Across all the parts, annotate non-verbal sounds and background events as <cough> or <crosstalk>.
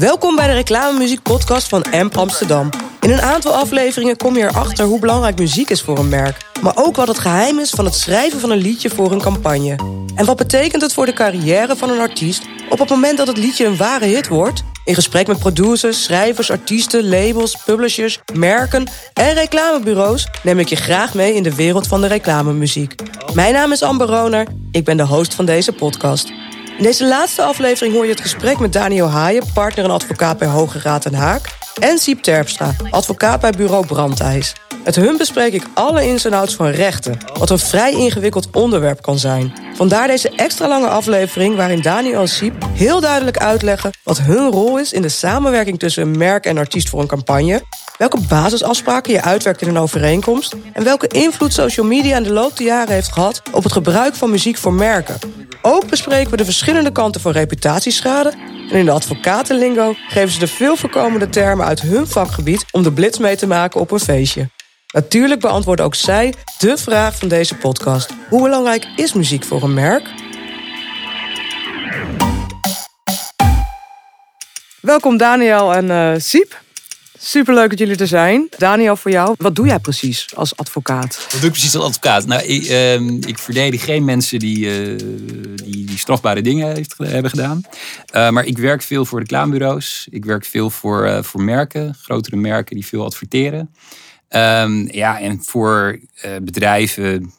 Welkom bij de reclamemuziek podcast van AMP Amsterdam. In een aantal afleveringen kom je erachter hoe belangrijk muziek is voor een merk. Maar ook wat het geheim is van het schrijven van een liedje voor een campagne. En wat betekent het voor de carrière van een artiest op het moment dat het liedje een ware hit wordt? In gesprek met producers, schrijvers, artiesten, labels, publishers, merken en reclamebureaus neem ik je graag mee in de wereld van de reclamemuziek. Mijn naam is Amber Roner, ik ben de host van deze podcast. In deze laatste aflevering hoor je het gesprek met Daniel Haaien, partner en advocaat bij Hoge Raad en Haak. En Siep Terpstra, advocaat bij bureau Brandijs. Met hun bespreek ik alle ins en outs van rechten, wat een vrij ingewikkeld onderwerp kan zijn. Vandaar deze extra lange aflevering waarin Daniel en Siep heel duidelijk uitleggen wat hun rol is in de samenwerking tussen een merk en artiest voor een campagne, welke basisafspraken je uitwerkt in een overeenkomst en welke invloed social media in de loop der jaren heeft gehad op het gebruik van muziek voor merken. Ook bespreken we de verschillende kanten van reputatieschade. En in de advocatenlingo geven ze de veel voorkomende termen uit hun vakgebied om de blitz mee te maken op een feestje. Natuurlijk beantwoorden ook zij de vraag van deze podcast. Hoe belangrijk is muziek voor een merk? Welkom Daniel en uh, Siep. Superleuk dat jullie er zijn. Daniel, voor jou, wat doe jij precies als advocaat? Wat doe ik precies als advocaat? Nou, ik, uh, ik verdedig geen mensen die, uh, die, die, strafbare dingen heeft, hebben gedaan. Uh, maar ik werk veel voor reclamebureaus. Ik werk veel voor, voor merken, grotere merken die veel adverteren. Um, ja, en voor bedrijven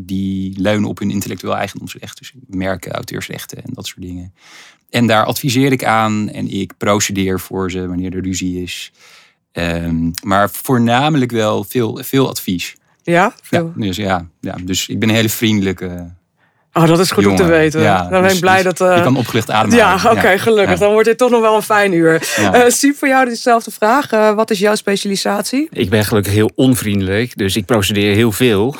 die leunen op hun intellectueel eigendomsrecht. Dus merken, auteursrechten en dat soort dingen. En daar adviseer ik aan en ik procedeer voor ze wanneer er ruzie is. Um, maar voornamelijk wel veel, veel advies. Ja? Veel. Ja, dus ja, ja, dus ik ben een hele vriendelijke Oh, dat is goed om te weten. Ja, dan ben ik dus- blij dus dat... Uh... Je kan opgelicht ademen. Ja, oké, gelukkig. Dan wordt dit toch nog wel een fijn uur. Ja. Uh, voor jou dezelfde vraag. Uh, wat is jouw specialisatie? Ik ben gelukkig heel onvriendelijk, dus ik procedeer heel veel.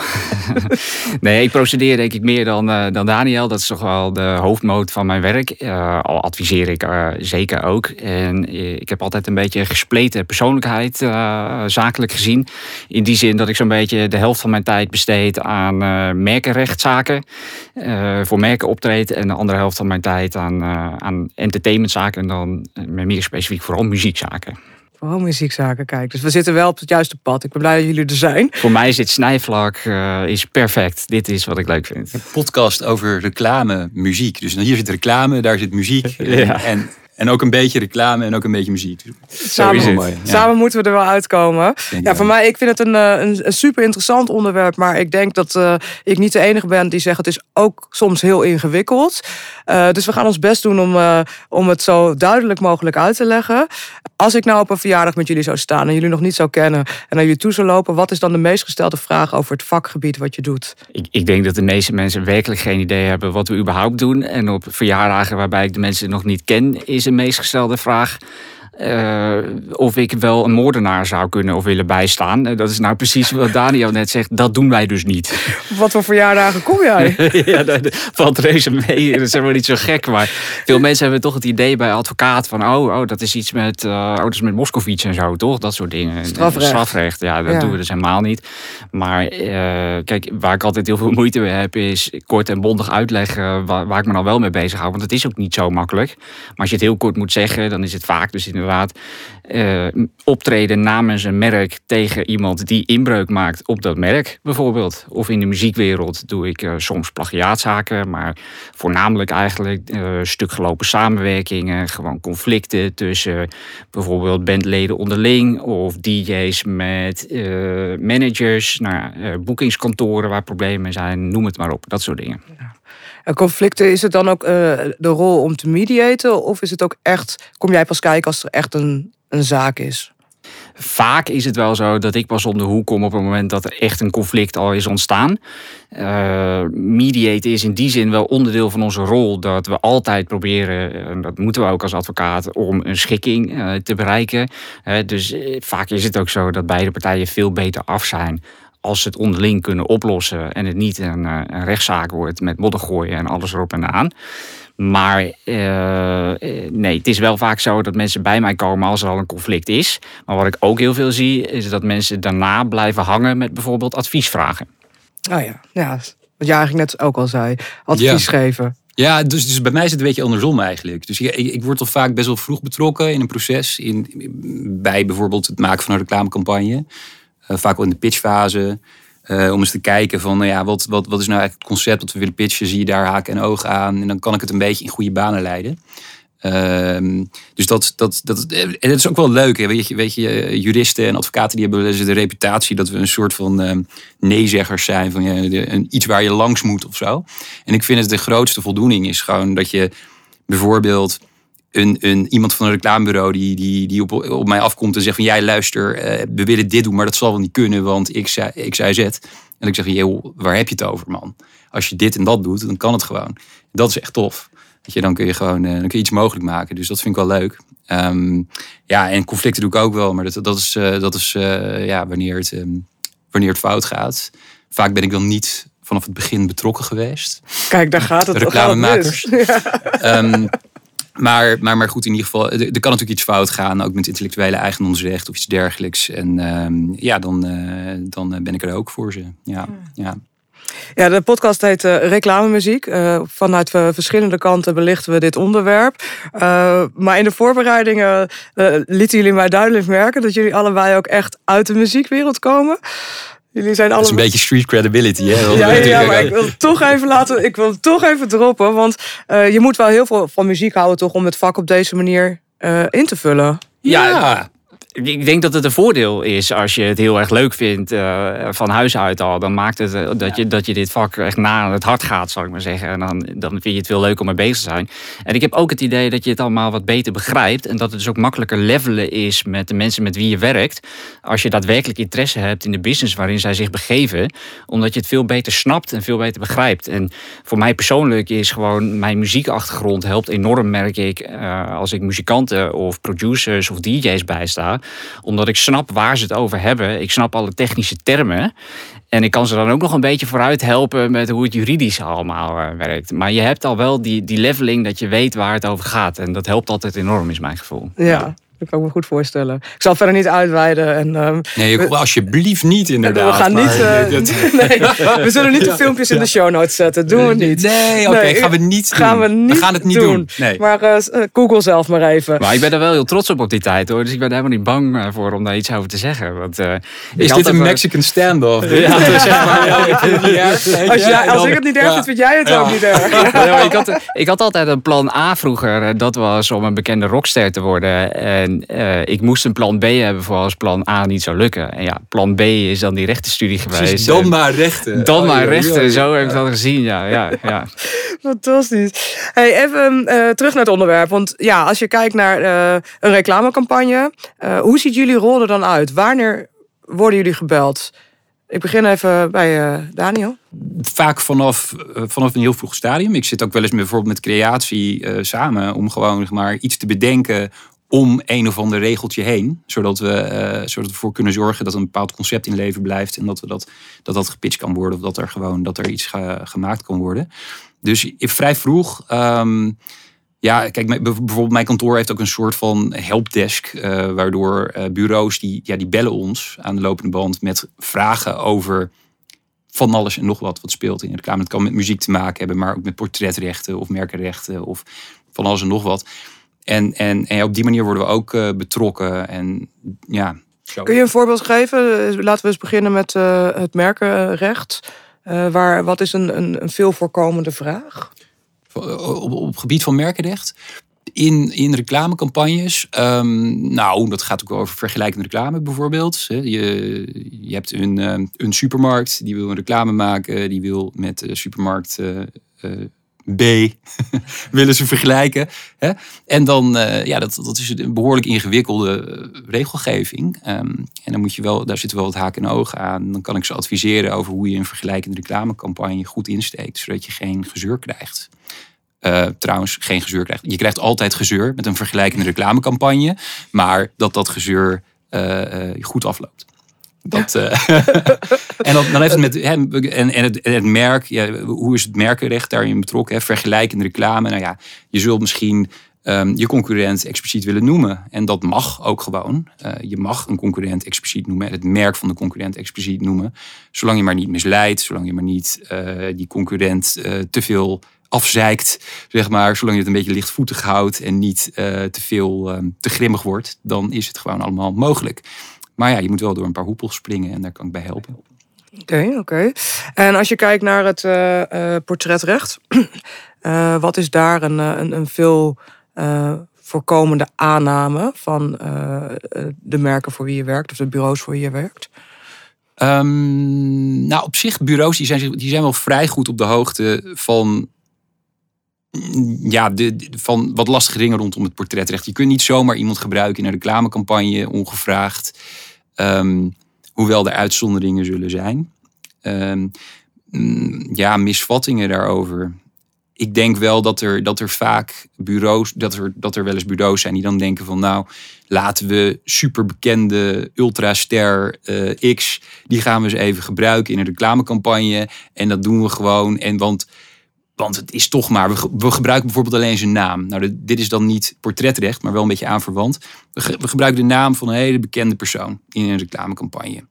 <laughs> nee, ik procedeer denk ik meer dan, dan Daniel. Dat is toch wel de hoofdmoot van mijn werk. al adviseer ik zeker ook. En ik heb altijd een beetje gespleten persoonlijkheid, zakelijk gezien. In die zin dat ik zo'n beetje de helft van mijn tijd besteed aan merkenrechtszaken. Uh, voor merken optreedt. En de andere helft van mijn tijd aan, uh, aan entertainmentzaken. En dan uh, meer specifiek vooral muziekzaken. Vooral muziekzaken, kijk. Dus we zitten wel op het juiste pad. Ik ben blij dat jullie er zijn. Voor mij is dit snijvlak is perfect. Dit is wat ik leuk vind. Een podcast over reclame, muziek. Dus hier zit reclame, daar zit muziek. <laughs> ja. En en ook een beetje reclame en ook een beetje muziek. Samen, mooi. Samen moeten we er wel uitkomen. Ja, voor mij, ik vind het een, een, een, super interessant onderwerp. Maar ik denk dat uh, ik niet de enige ben die zegt het is ook soms heel ingewikkeld. Uh, dus we gaan ons best doen om, uh, om het zo duidelijk mogelijk uit te leggen. Als ik nou op een verjaardag met jullie zou staan en jullie nog niet zou kennen en naar jullie toe zou lopen, wat is dan de meest gestelde vraag over het vakgebied wat je doet? Ik, ik denk dat de meeste mensen werkelijk geen idee hebben wat we überhaupt doen. En op verjaardagen waarbij ik de mensen nog niet ken, is de meest gestelde vraag. Uh, of ik wel een moordenaar zou kunnen of willen bijstaan. Uh, dat is nou precies wat <laughs> Daniel net zegt. Dat doen wij dus niet. Wat voor verjaardagen kom jij? <laughs> ja, dat valt reuze mee. Dat is helemaal niet zo gek. Maar veel <laughs> mensen hebben toch het idee bij advocaat van... oh, oh dat is iets met, uh, oh, dat is met Moskovits en zo, toch? Dat soort dingen. Strafrecht. Strafrecht, ja, dat doen we dus helemaal niet. Maar kijk, waar ik altijd heel veel moeite mee heb... is kort en bondig uitleggen waar, waar ik me nou wel mee bezig hou. Want het is ook niet zo makkelijk. Maar als je het heel kort moet zeggen, dan is het vaak dus inderdaad uh, optreden namens een merk tegen iemand die inbreuk maakt op dat merk, bijvoorbeeld. Of in de muziekwereld doe ik uh, soms plagiaatzaken, maar voornamelijk eigenlijk uh, stukgelopen samenwerkingen, gewoon conflicten tussen bijvoorbeeld bandleden onderling of DJ's met managers, nou, boekingskantoren waar problemen zijn, noem het maar op, dat soort dingen. En conflicten, is het dan ook uh, de rol om te mediaten? Of is het ook echt, kom jij pas kijken als er echt een, een zaak is? Vaak is het wel zo dat ik pas om de hoek kom op het moment dat er echt een conflict al is ontstaan. Uh, is in die zin wel onderdeel van onze rol. Dat we altijd proberen, en dat moeten we ook als advocaat, om een schikking uh, te bereiken. Dus vaak is het ook zo dat beide partijen veel beter af zijn als ze het onderling kunnen oplossen en het niet een, eh, een rechtszaak wordt met moddergooien en alles erop en aan. Maar uh, nee, het is wel vaak zo dat mensen bij mij komen als er al een conflict is. Maar wat ik ook heel veel zie, is dat mensen daarna blijven hangen met bijvoorbeeld adviesvragen. Oh ja, ja. Wat je eigenlijk net ook al zei. Advies geven. Ja, dus, dus bij mij is het een beetje andersom eigenlijk. Dus ik, ik word al vaak best wel vroeg betrokken in een proces. In, bij bijvoorbeeld het maken van een reclamecampagne. Uh, vaak wel in de pitchfase. Uh, om eens te kijken van, nou ja, wat, wat, wat is nou eigenlijk het concept dat we willen pitchen? Zie je daar haken en ogen aan? En dan kan ik het een beetje in goede banen leiden. Ehm, dus dat, dat, dat, en het is ook wel leuk. Hè? Weet, je, weet je, juristen en advocaten die hebben de reputatie dat we een soort van um, neezeggers zijn. Van ja, een, iets waar je langs moet of zo. En ik vind het de grootste voldoening is gewoon dat je bijvoorbeeld een, een, iemand van een reclamebureau die, die, die op, op mij afkomt en zegt van jij luister, uh, we willen dit doen, maar dat zal wel niet kunnen, want ik zei, ik zei Z. En ik zeg, joh, waar heb je het over man? Als je dit en dat doet, dan kan het gewoon. Dat is echt tof. Weet je, dan kun je gewoon uh, dan kun je iets mogelijk maken. Dus dat vind ik wel leuk. Um, ja, en conflicten doe ik ook wel, maar dat, dat is, uh, dat is ja, wanneer, het, um, wanneer het fout gaat. Vaak ben ik dan niet vanaf het begin betrokken geweest. Kijk, daar gaat het Reclamemakers. <laughs> Ja. Um, maar, maar, maar goed, in ieder geval, er, er, kan natuurlijk iets fout gaan, ook met intellectuele eigendomsrecht of iets dergelijks. En ja, dan, dan ben ik er ook voor ze. Ja, ja. Ja, de podcast heet uh, Reclamemuziek. Uh, vanuit uh, verschillende kanten belichten we dit onderwerp. maar in de voorbereidingen lieten jullie mij duidelijk merken dat jullie allebei ook echt uit de muziekwereld komen. Jullie zijn allemaal... Dat is een beetje street credibility, hè? ja, ja, ja, maar ik wil het toch even laten, ik wil het toch even droppen, want je moet wel heel veel van muziek houden toch om het vak op deze manier in te vullen. Ja, ja ik denk dat het een voordeel is als je het heel erg leuk vindt uh, van huis uit al. Dan maakt het uh, dat, je, dat je dit vak echt na aan het hart gaat, zal ik maar zeggen. En dan, dan vind je het veel leuk om mee bezig te zijn. En ik heb ook het idee dat je het allemaal wat beter begrijpt. En dat het dus ook makkelijker levelen is met de mensen met wie je werkt. Als je daadwerkelijk interesse hebt in de business waarin zij zich begeven. Omdat je het veel beter snapt en veel beter begrijpt. En voor mij persoonlijk is gewoon mijn muziekachtergrond helpt enorm, merk ik. Uh, als ik muzikanten of producers of DJ's bijsta omdat ik snap waar ze het over hebben. Ik snap alle technische termen. En ik kan ze dan ook nog een beetje vooruit helpen met hoe het juridisch allemaal uh, werkt. Maar je hebt al wel die, die leveling dat je weet waar het over gaat. En dat helpt altijd enorm, is mijn gevoel. Ja. Dat kan ik me goed voorstellen. Ik zal verder niet uitweiden. En, um, nee, we, alsjeblieft niet inderdaad. We gaan niet. Uh, <laughs> <laughs> nee, we zullen niet de filmpjes in de show notes zetten. Doen we niet. Nee, oké, okay, gaan we niet doen. Gaan we, niet we gaan het niet doen. doen. Nee. Maar uh, Google zelf maar even. Maar ik ben er wel heel trots op op die tijd hoor. Dus ik ben er helemaal niet bang voor om daar iets over te zeggen. Want, uh, Is dit een Mexican standoff? Ja, <laughs> zeg maar, als, jij, als ik het niet erg vind, vind jij het ook niet erg. ik, had, ik had altijd een plan A vroeger. Dat was om een bekende rockster te worden. En uh, ik moest een plan B hebben voor als plan A niet zou lukken. En ja, plan B is dan die rechtenstudie geweest. Precies, dan maar rechten. Dan oh, maar rechten, zo heb ik dat gezien, ja. ja, ja. <laughs> Fantastisch. Hey, even uh, terug naar het onderwerp. Want ja, als je kijkt naar uh, een reclamecampagne, hoe ziet jullie rol er dan uit? Wanneer worden jullie gebeld? Ik begin even bij uh, Daniel. Vaak vanaf, uh, vanaf een heel vroeg stadium. Ik zit ook wel eens met, bijvoorbeeld met creatie uh, samen om gewoon maar, iets te bedenken om een of ander regeltje heen. Zodat we, uh, zodat we ervoor kunnen zorgen dat een bepaald concept in leven blijft. En dat, we dat, dat, dat gepitcht kan worden. Of dat er gewoon dat er iets ge, gemaakt kan worden. Dus vrij vroeg. Um, ja, kijk, bijvoorbeeld mijn kantoor heeft ook een soort van helpdesk. Uh, waardoor uh, bureaus die, ja, die bellen ons aan de lopende band met vragen over van alles en nog wat wat speelt in de reclame. Het kan met muziek te maken hebben, maar ook met portretrechten of merkenrechten of van alles en nog wat. En, en, en op die manier worden we ook uh, betrokken. En, ja, zo. Kun je een voorbeeld geven? Laten we eens beginnen met uh, het merkenrecht. Uh, waar, wat is een, een, een veel voorkomende vraag? Op, op het gebied van merkenrecht? In, in reclamecampagnes, um, nou, dat gaat ook over vergelijkende reclame bijvoorbeeld. Je, je hebt een, een supermarkt die wil een reclame maken, die wil met de supermarkt B <laughs> willen ze vergelijken. Hè? En dan, uh, ja, dat, dat is een behoorlijk ingewikkelde eh, regelgeving. Um, en dan moet je wel, daar zitten wel wat haken en ogen aan. Dan kan ik ze adviseren over hoe je een vergelijkende reclamecampagne goed insteekt, zodat je geen gezeur krijgt. Uh, trouwens, geen gezeur krijgt. Je krijgt altijd gezeur met een vergelijkende reclamecampagne, maar dat dat gezeur goed afloopt. Dat, uh, <laughs> en dan, dan heeft het met en, en, het, en het merk, ja, hoe is het merkenrecht daarin betrokken? Hè? Vergelijkende reclame. Nou ja, je zult misschien um, je concurrent expliciet willen noemen. En dat mag ook gewoon. Uh, je mag een concurrent expliciet noemen en het merk van de concurrent expliciet noemen. Zolang je maar niet misleidt, zolang je maar niet uh, die concurrent te veel afzeikt, zeg maar, zolang je het een beetje lichtvoetig houdt en niet te veel te grimmig wordt, dan is het gewoon allemaal mogelijk. Maar ja, je moet wel door een paar hoepels springen en daar kan ik bij helpen. Oké, oké. En als je kijkt naar het uh, portretrecht, uh, <clears throat> wat is daar een, een, een veel voorkomende aanname van de merken voor wie je werkt of de bureaus voor wie je werkt? Um, nou, op zich, bureaus die zijn, die zijn wel vrij goed op de hoogte van ja, de, van wat lastige dingen rondom het portretrecht. Je kunt niet zomaar iemand gebruiken in een reclamecampagne ongevraagd. Um, hoewel er uitzonderingen zullen zijn. Um, ja, misvattingen daarover. Ik denk wel dat er, dat er vaak bureaus, dat er, dat er wel eens bureaus zijn die dan denken van nou, laten we superbekende ultraster uh, X, die gaan we eens even gebruiken in een reclamecampagne. En dat doen we gewoon. En want want het is toch maar, we, gebruiken bijvoorbeeld alleen zijn naam. Nou, dit is dan niet portretrecht, maar wel een beetje aanverwant. We, we gebruiken de naam van een hele bekende persoon in een reclamecampagne.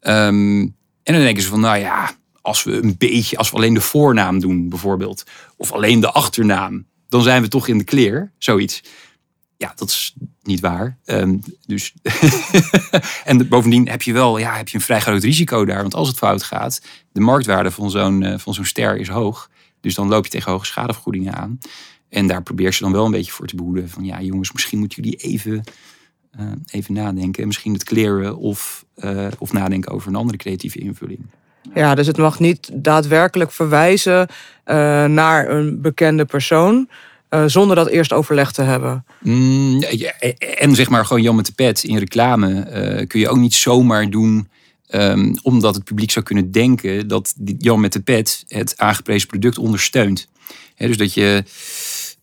Um, en dan denken ze van, nou ja, als we een beetje, als we alleen de voornaam doen bijvoorbeeld, of alleen de achternaam, dan zijn we toch in de kleer, zoiets. Ja, dat is niet waar. Um, dus <laughs> en bovendien heb je wel ja, heb je een vrij groot risico daar. Want als het fout gaat, de marktwaarde van zo'n uh, van zo'n ster is hoog. Dus dan loop je tegen hoge schadevergoedingen aan. En daar probeer ze dan wel een beetje voor te behoeden. Van ja, jongens, misschien moeten jullie even, uh, even nadenken. Misschien het kleren of, uh, of nadenken over een andere creatieve invulling. Ja, dus het mag niet daadwerkelijk verwijzen uh, naar een bekende persoon. zonder dat eerst overleg te hebben. Mm, ja, en zeg maar gewoon Jan met de pet in reclame kun je ook niet zomaar doen Um, omdat het publiek zou kunnen denken dat Jan met de pet het aangeprezen product ondersteunt. dus dat je,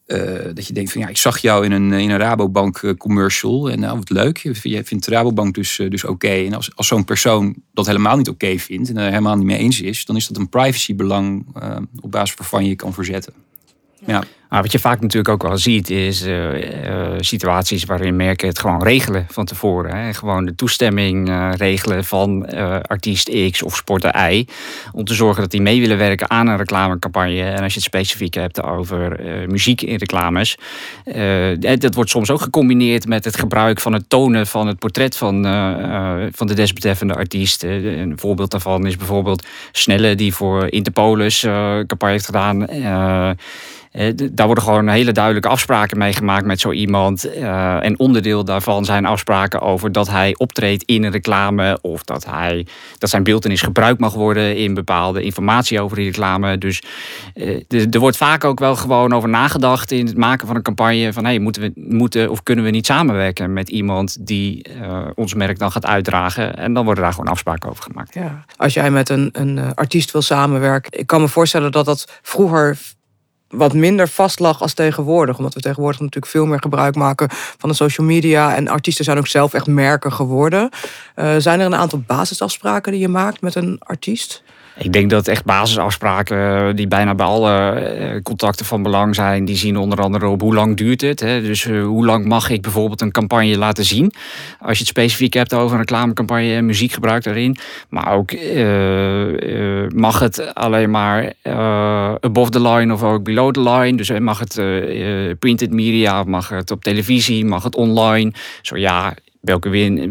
uh, dat je denkt van ja, ik zag jou in een, in een Rabobank eh, commercial en nou wat leuk, je vindt Rabobank dus, uh, dus oké. En als, als zo'n persoon dat helemaal niet oké vindt en er helemaal niet mee eens is, dan is dat een privacybelang uh, op basis waarvan je kan verzetten. Ja. Maar wat je vaak natuurlijk ook wel ziet, is uh, uh, situaties waarin merken het gewoon regelen van tevoren. Hè. Gewoon de toestemming uh, regelen van artiest X of sporter Y. Om te zorgen dat die mee willen werken aan een reclamecampagne. En als je het specifiek hebt over muziek in reclames. dat wordt soms ook gecombineerd met het gebruik van het tonen van het portret van, van de desbetreffende artiest. een voorbeeld daarvan is bijvoorbeeld Snelle, die voor Interpolis campagne heeft gedaan eh, daar worden gewoon hele duidelijke afspraken mee gemaakt met zo iemand. Uh, en onderdeel daarvan zijn afspraken over dat hij optreedt in een reclame. Of dat, hij, dat zijn beeldenis gebruikt mag worden in bepaalde informatie over die reclame. Dus uh, er wordt vaak ook wel gewoon over nagedacht in het maken van een campagne. Van hey, moeten we moeten of kunnen we niet samenwerken met iemand die ons merk dan gaat uitdragen. En dan worden daar gewoon afspraken over gemaakt. Ja. Als jij met een, een artiest wil samenwerken. Ik kan me voorstellen dat dat vroeger wat minder vast lag als tegenwoordig. Omdat we tegenwoordig natuurlijk veel meer gebruik maken van de social media. En artiesten zijn ook zelf echt merken geworden. Uh, zijn er een aantal basisafspraken die je maakt met een artiest? Ik denk dat echt basisafspraken eh, die bijna bij alle eh, contacten van belang zijn, die zien onder andere op hoe lang duurt het. Hè? Dus uh, hoe lang mag ik bijvoorbeeld een campagne laten zien? Als je het specifiek hebt over een reclamecampagne en muziekgebruik daarin. Maar ook uh, mag het alleen maar above the line of ook below the line. Dus mag het printed media, mag het op televisie, mag het online. Zo ja, welke,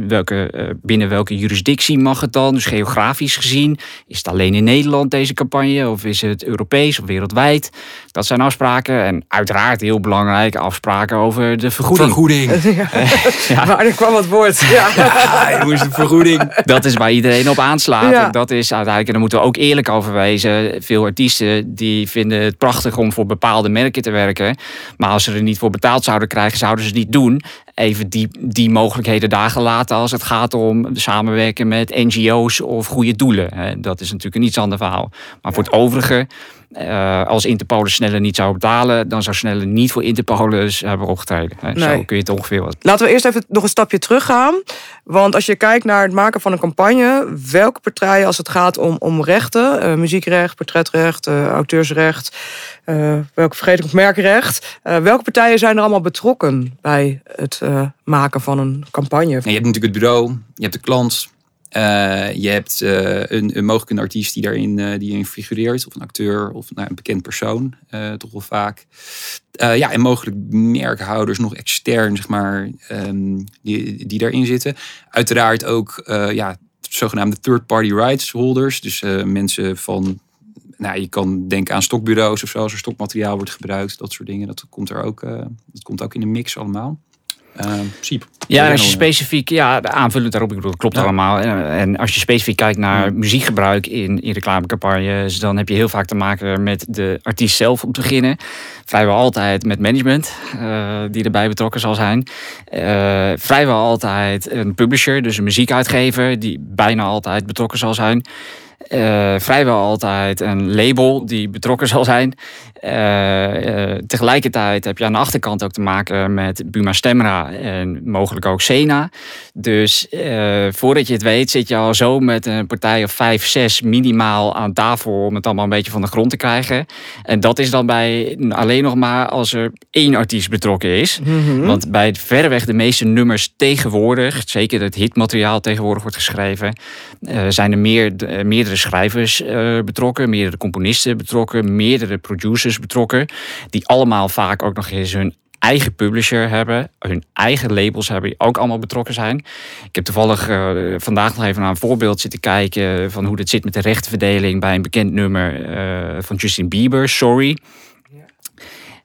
welke, uh, binnen welke jurisdictie mag het dan? Dus geografisch gezien, is het alleen in Nederland deze campagne of is het Europees of wereldwijd? Dat zijn afspraken en uiteraard heel belangrijke afspraken over de vergoeding. Vergoeding. <laughs> ja. Maar er kwam het woord. Ja, ja moest de vergoeding. Dat is waar iedereen op aanslaat. Ja. Dat is uiteindelijk, en daar moeten we ook eerlijk over wezen. Veel artiesten die vinden het prachtig om voor bepaalde merken te werken. Maar als ze er niet voor betaald zouden krijgen, zouden ze het niet doen even die, die mogelijkheden daar gelaten als het gaat om samenwerken met NGO's of goede doelen. Dat is natuurlijk een iets ander verhaal. Maar voor het overige, uh, als Interpolis sneller niet zou betalen, dan zou sneller niet voor Interpolis hebben opgetreden. Nee. Zo kun je het ongeveer wat. Laten we eerst even nog een stapje teruggaan. Want als je kijkt naar het maken van een campagne, welke partijen als het gaat om, om rechten, uh, muziekrecht, portretrecht, uh, auteursrecht, welke vergeet ik merkrecht, welke partijen zijn er allemaal betrokken bij het maken van een campagne? je hebt natuurlijk het bureau, je hebt de klant, je hebt een, een mogelijk een artiest die daarin die in figureert, of een acteur of nou, een bekend persoon, toch wel vaak. ja, en mogelijk merkhouders nog extern, zeg maar, um, die, die daarin zitten. Uiteraard ook ja, zogenaamde third-party rights holders. Dus mensen van nou, je kan denken aan stokbureaus of zo, als er stokmateriaal wordt gebruikt, dat soort dingen. Dat komt er ook, dat komt ook in de mix allemaal. Siep. Ja, als je specifiek, ja, aanvullend daarop, ik bedoel, dat klopt allemaal. En als je specifiek kijkt naar muziekgebruik in, in reclamecampagnes, dan heb je heel vaak te maken met de artiest zelf om te beginnen. Vrijwel altijd met management, uh, die erbij betrokken zal zijn. Uh, vrijwel altijd een publisher, dus een muziekuitgever, die bijna altijd betrokken zal zijn. Uh, vrijwel altijd een label die betrokken zal zijn. Uh, uh, tegelijkertijd heb je aan de achterkant ook te maken met Buma Stemra en mogelijk ook Sena. Dus voordat je het weet zit je al zo met een partij of vijf, zes minimaal aan tafel om het allemaal een beetje van de grond te krijgen. En dat is dan bij alleen nog maar als er één artiest betrokken is. Mhm. Want bij verreweg de meeste nummers tegenwoordig, zeker het hitmateriaal tegenwoordig wordt geschreven, zijn er meer, meerdere schrijvers uh, betrokken, meerdere componisten betrokken, meerdere producers betrokken, die allemaal vaak ook nog eens hun eigen publisher hebben, hun eigen labels hebben, die ook allemaal betrokken zijn. Ik heb toevallig uh, vandaag nog even naar een voorbeeld zitten kijken van hoe dit zit met de rechtenverdeling bij een bekend nummer uh, van Justin Bieber, Sorry.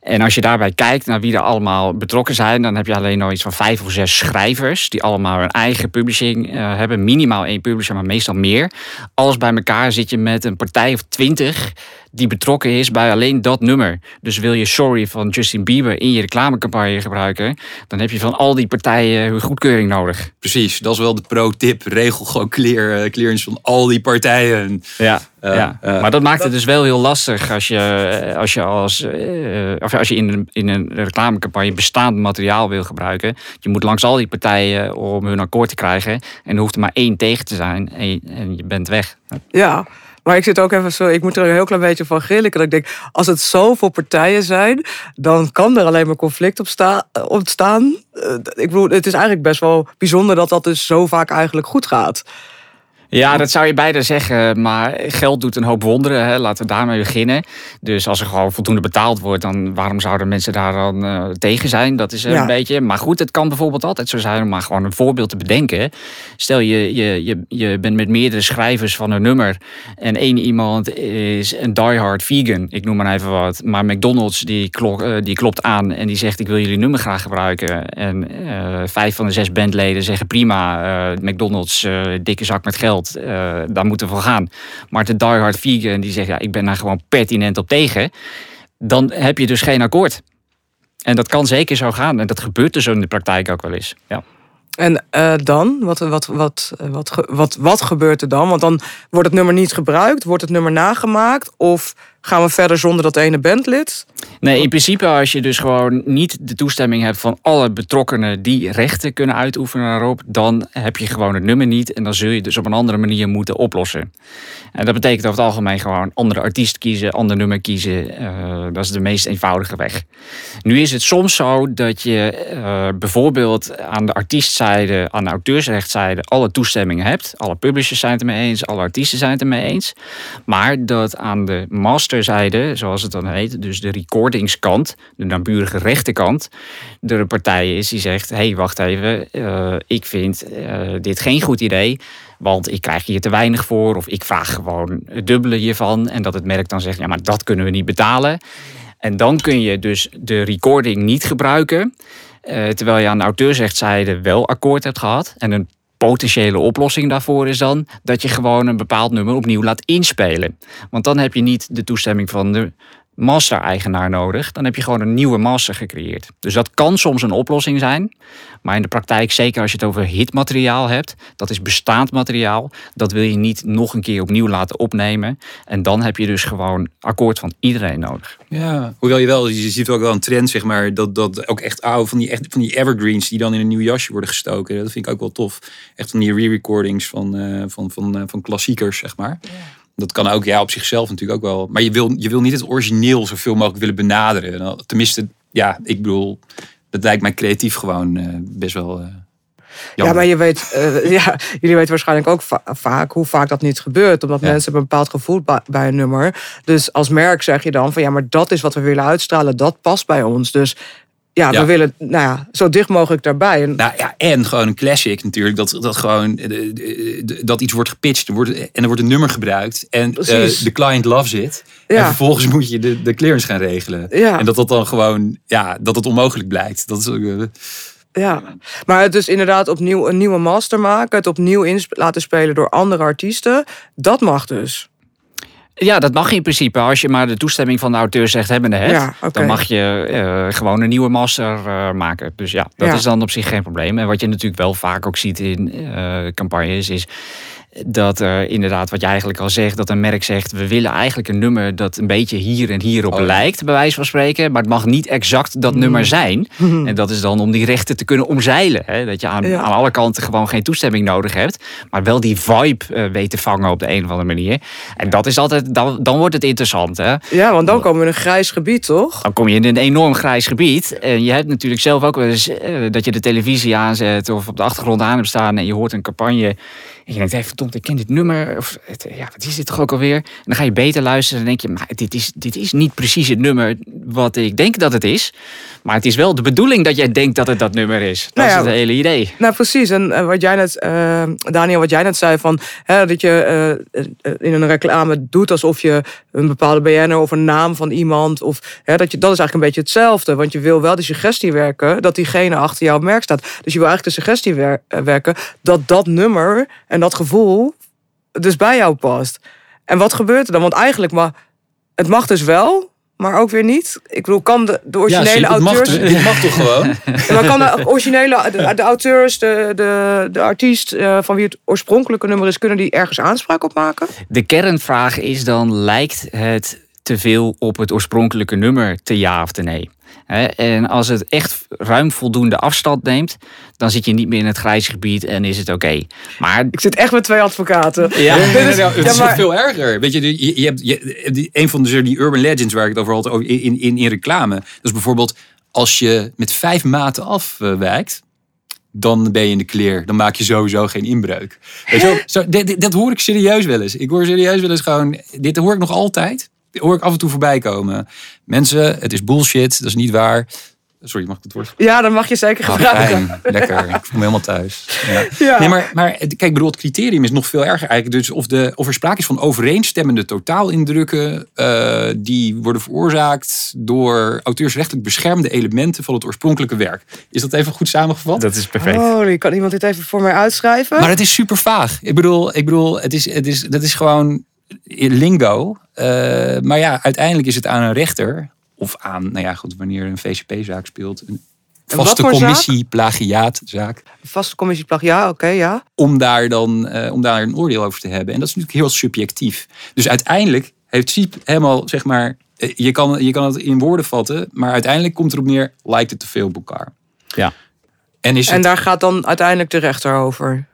En als je daarbij kijkt naar wie er allemaal betrokken zijn, dan heb je alleen nog iets van vijf of zes schrijvers die allemaal hun eigen publishing uh, hebben. Minimaal één publisher, maar meestal meer. Alles bij elkaar zit je met een partij of twintig die betrokken is bij alleen dat nummer. Dus wil je Sorry van Justin Bieber in je reclamecampagne gebruiken, dan heb je van al die partijen hun goedkeuring nodig. Precies, dat is wel de pro-tip. Regel gewoon clear, uh, clearance van al die partijen. Ja, uh, ja. Uh, maar dat maakt het dus wel heel lastig als je, als je, als, of als je in, een, in een reclamecampagne bestaand materiaal wil gebruiken. Je moet langs al die partijen om hun akkoord te krijgen. En er hoeft er maar één tegen te zijn en, en je bent weg. Ja, maar ik zit ook even zo, ik moet er een heel klein beetje van grillen. Dat ik denk, als het zoveel partijen zijn, dan kan er alleen maar conflict op sta, ontstaan. Eh, ik bedoel, het is eigenlijk best wel bijzonder dat dat dus zo vaak eigenlijk goed gaat. Ja, dat zou je beide zeggen. Maar geld doet een hoop wonderen. Hè. Laten we daarmee beginnen. Dus als er gewoon voldoende betaald wordt, dan waarom zouden mensen daar dan uh, tegen zijn? Dat is een beetje. Maar goed, het kan bijvoorbeeld altijd zo zijn om maar gewoon een voorbeeld te bedenken. Stel je, je, je, je bent met meerdere schrijvers van een nummer. En één iemand is een diehard vegan. Ik noem maar even wat. Maar McDonald's die, klok, uh, die klopt aan en die zegt: Ik wil jullie nummer graag gebruiken. En uh, vijf van de zes bandleden zeggen: Prima, McDonald's, dikke zak met geld. Uh, daar moeten we voor gaan. Maar de diehard vegan die zegt, ja, ik ben daar gewoon pertinent op tegen. Dan heb je dus geen akkoord. En dat kan zeker zo gaan. En dat gebeurt dus in de praktijk ook wel eens. Ja. En uh, dan? Wat, wat, wat, wat, wat, wat gebeurt er dan? Want dan wordt het nummer niet gebruikt, wordt het nummer nagemaakt of gaan we verder zonder dat ene bandlid? Nee, in principe als je dus gewoon niet de toestemming hebt van alle betrokkenen die rechten kunnen uitoefenen daarop, dan heb je gewoon het nummer niet en dan zul je dus op een andere manier moeten oplossen. En dat betekent over het algemeen gewoon andere artiest kiezen, ander nummer kiezen. Uh, dat is de meest eenvoudige weg. Nu is het soms zo dat je uh, bijvoorbeeld aan de artiestzijde, aan de auteursrechtszijde alle toestemmingen hebt. Alle publishers zijn het ermee eens, alle artiesten zijn het ermee eens. Maar dat aan de master masterzijde, zoals het dan heet, dus de recordingskant, de naburige rechterkant, er een partij is die zegt: hé, hey, wacht even, uh, ik vind uh, dit geen goed idee. Want ik krijg hier te weinig voor. Of ik vraag gewoon het dubbele hiervan. En dat het merk dan zegt: ja, maar dat kunnen we niet betalen. En dan kun je dus de recording niet gebruiken. Uh, terwijl je aan de auteursrechtszijde wel akkoord hebt gehad. En een potentiële oplossing daarvoor is dan dat je gewoon een bepaald nummer opnieuw laat inspelen. Want dan heb je niet de toestemming van de master-eigenaar nodig. Dan heb je gewoon een nieuwe master gecreëerd. Dus dat kan soms een oplossing zijn. Maar in de praktijk, zeker als je het over hitmateriaal hebt, dat is bestaand materiaal. Dat wil je niet nog een keer opnieuw laten opnemen. En dan heb je dus gewoon akkoord van iedereen nodig. Ja, hoewel je wel, je ziet ook wel een trend, zeg maar, dat, dat ook echt oude, van die, echt, van die evergreens die dan in een nieuw jasje worden gestoken. Dat vind ik ook wel tof. Echt van die re-recordings van, uh, van, van, uh, van klassiekers, zeg maar. Ja. Dat kan ook ja, op zichzelf natuurlijk ook wel. Maar je wil, je wil niet het origineel zoveel mogelijk willen benaderen. Tenminste, ja, ik bedoel, dat lijkt mij creatief gewoon uh, best wel. Uh, Ja, maar je weet, eh, <laughs> ja, jullie weten waarschijnlijk ook va- vaak hoe vaak dat niet gebeurt. Omdat Ja. mensen hebben een bepaald gevoel bij een nummer. Dus als merk zeg je dan van ja, maar dat is wat we willen uitstralen. Dat past bij ons. Dus ja, Ja. we willen nou ja, zo dicht mogelijk daarbij. En, Nou ja, en gewoon een classic natuurlijk. Dat, dat gewoon eh, dat iets wordt gepitcht wordt, en er wordt een nummer gebruikt. En eh, de client loves it. En vervolgens moet je de, de clearance gaan regelen. Ja. En dat dat dan gewoon, ja, dat het onmogelijk blijkt. Dat is ook, eh, ja. Maar het dus inderdaad opnieuw een nieuwe master maken. Het opnieuw laten spelen door andere artiesten. Dat mag dus. Ja, dat mag in principe. Als je maar de toestemming van de hebt, Ja, oké. dan mag je eh, gewoon een nieuwe master eh, maken. Dus ja, dat Ja. is dan op zich geen probleem. En wat je natuurlijk wel vaak ook ziet in eh, campagnes is dat er inderdaad, wat je eigenlijk al zegt, dat een merk zegt: we willen eigenlijk een nummer dat een beetje hier en hierop Oh ja. lijkt, bij wijze van spreken. Maar het mag niet exact dat nummer zijn. <laughs> En dat is dan om die rechten te kunnen omzeilen. Hè? Dat je aan, Ja. aan alle kanten gewoon geen toestemming nodig hebt, maar wel die vibe eh, weet te vangen op de een of andere manier. En dat is altijd, dan, dan wordt het interessant. Hè? Ja, want dan komen we in een grijs gebied, toch? Dan kom je in een enorm grijs gebied. En je hebt natuurlijk zelf ook wel eens eh, dat je de televisie aanzet of op de achtergrond aan hebt staan en je hoort een campagne. En je denkt, hey, verdomd, ik ken dit nummer. Of, het, ja, wat is dit toch ook alweer? En dan ga je beter luisteren en denk je, maar dit is, dit is niet precies het nummer wat ik denk dat het is. Maar het is wel de bedoeling dat jij denkt dat het dat nummer is. Dat Nou ja, is het hele idee. Nou, precies. En wat jij net, eh, Daniel, wat jij net zei van hè, dat je eh, eh, in een reclame doet alsof je een bepaalde BN'er of een naam van iemand of hè, dat je dat is eigenlijk een beetje hetzelfde, want je wil wel de suggestie werken dat diegene achter jouw merk staat. Dus je wil eigenlijk de suggestie wer- werken dat dat nummer en dat gevoel dus bij jou past. En wat gebeurt er dan? Want eigenlijk, maar het mag dus wel. Maar ook weer niet. Ik bedoel, kan de, de ja, originele mag, auteurs. toch- dit mag toch gewoon? <laughs> Ja, maar kan de originele, de, de auteurs, de, de, de artiest eh, van wie het oorspronkelijke nummer is, kunnen die ergens aanspraak op maken? De kernvraag is dan, lijkt het te veel op het oorspronkelijke nummer te ja of te nee? Hè, En als het echt ruim voldoende afstand neemt, dan zit je niet meer in het grijze gebied en is het oké. Maar Ik zit echt met twee advocaten. ja, Nee, nee, nee, is- nee, het ja, is maar- nog veel erger. Weet je, je, je hebt je, die, een van de, die urban legends waar ik het over had over in, in, in reclame. Dat is bijvoorbeeld als je met vijf maten afwijkt. Dan ben je in de kleer. Dan maak je sowieso geen inbreuk. Weet je wel? Zo, dit, dit- dat hoor ik serieus wel eens. Ik hoor serieus wel eens gewoon. Dit hoor ik nog altijd. Hoor ik af en toe voorbij komen. Mensen, het is bullshit. Dat is niet waar. Sorry, mag ik het woord Ja, dan mag je zeker Ah, gebruiken. fijn, lekker. Ik voel me helemaal thuis. Ja. Ja. Nee, maar, maar kijk, ik bedoel, het criterium is nog veel erger eigenlijk. Dus of, de, of er sprake is van overeenstemmende totaalindrukken... eh, die worden veroorzaakt door auteursrechtelijk beschermde elementen van het oorspronkelijke werk. Is dat even goed samengevat? dat is perfect. Holy, kan iemand dit even voor mij uitschrijven? Maar het is super vaag. Ik bedoel, ik bedoel het is, het is, dat is gewoon lingo. Eh, maar ja, uiteindelijk is het aan een rechter... of aan, nou ja, goed, wanneer een VCP-zaak speelt... een vaste zaak? commissie plagiaatzaak... Vaste commissie plag, ja, oké, ja. om daar dan eh, om daar een oordeel over te hebben. En dat is natuurlijk heel subjectief. Dus uiteindelijk heeft Siep helemaal, zeg maar, eh, je kan, je kan het in woorden vatten, maar uiteindelijk komt erop neer, lijkt het te veel op elkaar. Ja. En is En het, daar gaat dan uiteindelijk de rechter over.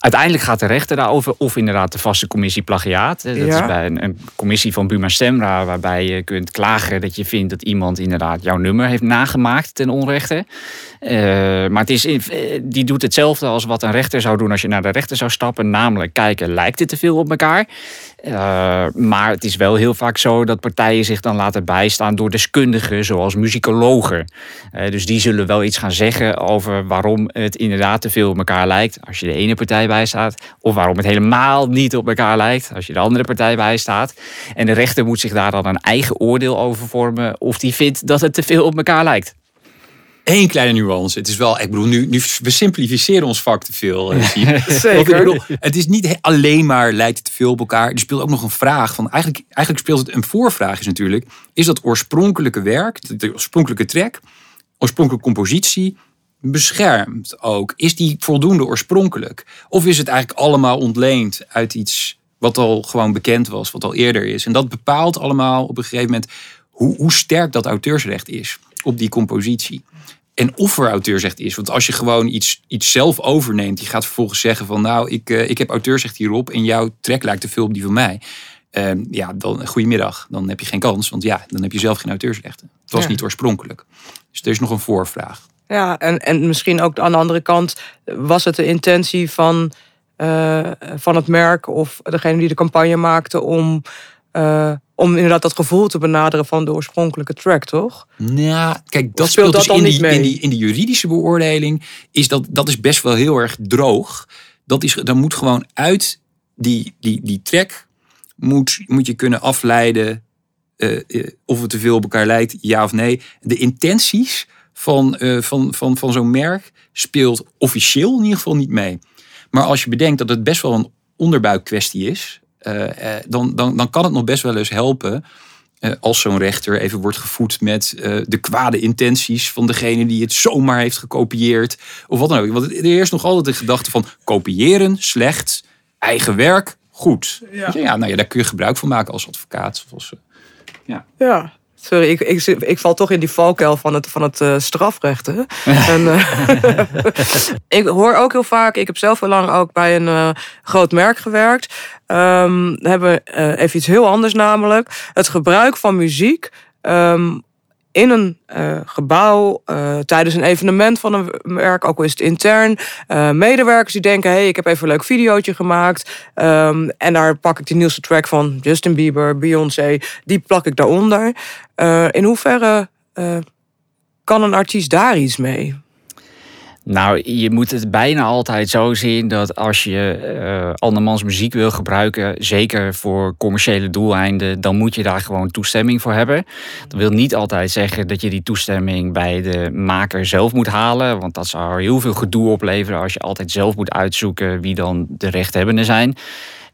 Uiteindelijk gaat de rechter daarover, of inderdaad de vaste commissie plagiaat. Dat Ja. is bij een, een commissie van Buma Stemra, waarbij je kunt klagen dat je vindt dat iemand inderdaad jouw nummer heeft nagemaakt ten onrechte. Eh, maar het is, eh, die doet hetzelfde als wat een rechter zou doen als je naar de rechter zou stappen. Namelijk kijken, lijkt het te veel op elkaar? Eh, maar het is wel heel vaak zo dat partijen zich dan laten bijstaan door deskundigen, zoals muzikologen. Eh, dus die zullen wel iets gaan zeggen over waarom het inderdaad te veel op elkaar lijkt als je de ene partij bijstaat. Of waarom het helemaal niet op elkaar lijkt als je de andere partij bijstaat. En de rechter moet zich daar dan een eigen oordeel over vormen of die vindt dat het te veel op elkaar lijkt. Één kleine nuance. Het is wel, ik bedoel, nu, nu we simplificeren ons vak te veel. eh, <laughs> Zeker. bedoel, het is niet alleen maar lijkt het te veel op elkaar. Er speelt ook nog een vraag van. Eigenlijk, eigenlijk speelt het een voorvraag is natuurlijk. Is dat oorspronkelijke werk, de- de oorspronkelijke track, oorspronkelijke compositie, beschermd ook? Is die voldoende oorspronkelijk? Of is het eigenlijk allemaal ontleend uit iets wat al gewoon bekend was, wat al eerder is? En dat bepaalt allemaal op een gegeven moment hoe, hoe sterk dat auteursrecht is op die compositie. En of er auteursrecht is. Want als je gewoon iets, iets zelf overneemt, die gaat vervolgens zeggen van nou, ik, eh, ik heb auteursrecht hierop en jouw track lijkt te veel op die van mij. Ehm, ja, dan goedemiddag. Dan heb je geen kans, want ja, dan heb je zelf geen auteursrechten. Het was Ja. niet oorspronkelijk. Dus er is nog een voorvraag. Ja, en, en misschien ook aan de andere kant was het de intentie van, eh, van het merk of degene die de campagne maakte om, eh, om inderdaad dat gevoel te benaderen van de oorspronkelijke track, toch? Nou, kijk, dat speelt dus in die, in, die, in die juridische beoordeling. Is dat, dat is best wel heel erg droog. Dat is, dan moet gewoon uit die, die, die track moet, moet je kunnen afleiden eh, eh, of het te veel op elkaar lijkt, ja of nee. De intenties van, van, van, van zo'n merk speelt officieel in ieder geval niet mee. Maar als je bedenkt dat het best wel een onderbuikkwestie is, dan, dan, dan kan het nog best wel eens helpen eh, als zo'n rechter even wordt gevoed met eh, de kwade intenties van degene die het zomaar heeft gekopieerd. Of wat dan ook. Want er is nog altijd de gedachte van kopiëren, slecht, eigen werk, goed. Ja. ja, nou ja, daar kun je gebruik van maken als advocaat. Of als, eh, Ja. Sorry, ik, ik, val toch in die valkuil van het, van het eh, strafrecht. Hè? <laughs> En, eh, <laughs> ik hoor ook heel vaak, ik heb zelf heel lang ook bij een eh, groot merk gewerkt. Ehm, we hebben even iets heel anders namelijk. Het gebruik van muziek ehm, in een eh, gebouw, eh, tijdens een evenement van een merk, ook al is het intern. eh, medewerkers die denken, hey, ik heb even een leuk videootje gemaakt. ehm, en daar pak ik de nieuwste track van Justin Bieber, Beyoncé. Die plak ik daaronder. In hoeverre kan een artiest daar iets mee? Nou, je moet het bijna altijd zo zien dat als je eh andermans muziek wil gebruiken, zeker voor commerciële doeleinden, dan moet je daar gewoon toestemming voor hebben. Dat wil niet altijd zeggen dat je die toestemming bij de maker zelf moet halen, want dat zou heel veel gedoe opleveren als je altijd zelf moet uitzoeken wie dan de rechthebbenden zijn.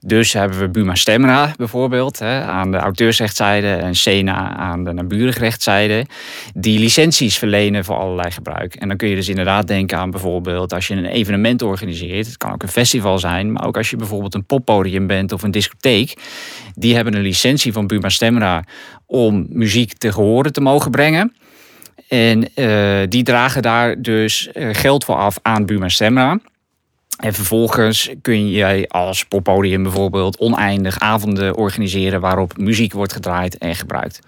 Dus hebben we Buma Stemra bijvoorbeeld hè, aan de auteursrechtszijde en Sena aan de naburige rechtszijde. Die licenties verlenen voor allerlei gebruik. En dan kun je dus inderdaad denken aan bijvoorbeeld als je een evenement organiseert. Het kan ook een festival zijn, maar ook als je bijvoorbeeld een poppodium bent of een discotheek. Die hebben een licentie van Buma Stemra om muziek te gehoren te mogen brengen. En eh, die dragen daar dus eh, geld voor af aan Buma Stemra. En vervolgens kun jij als poppodium bijvoorbeeld oneindig avonden organiseren waarop muziek wordt gedraaid en gebruikt.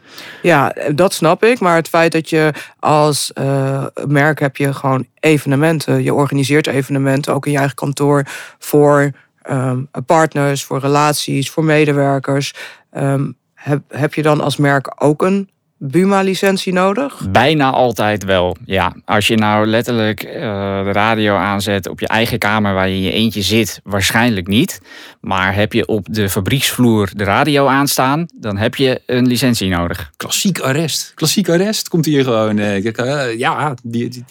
Ja, dat snap ik. Maar het feit dat je als eh, merk heb je gewoon evenementen. Je organiseert evenementen, ook in je eigen kantoor, voor ehm, partners, voor relaties, voor medewerkers. Ehm, heb, heb je dan als merk ook een Buma-licentie nodig? Bijna altijd wel, ja. Als je nou letterlijk eh, de radio aanzet op je eigen kamer waar je in je eentje zit, waarschijnlijk niet. Maar heb je op de fabrieksvloer de radio aanstaan, dan heb je een licentie nodig. klassiek arrest. Klassiek arrest komt hier gewoon. eh, ja, die, die-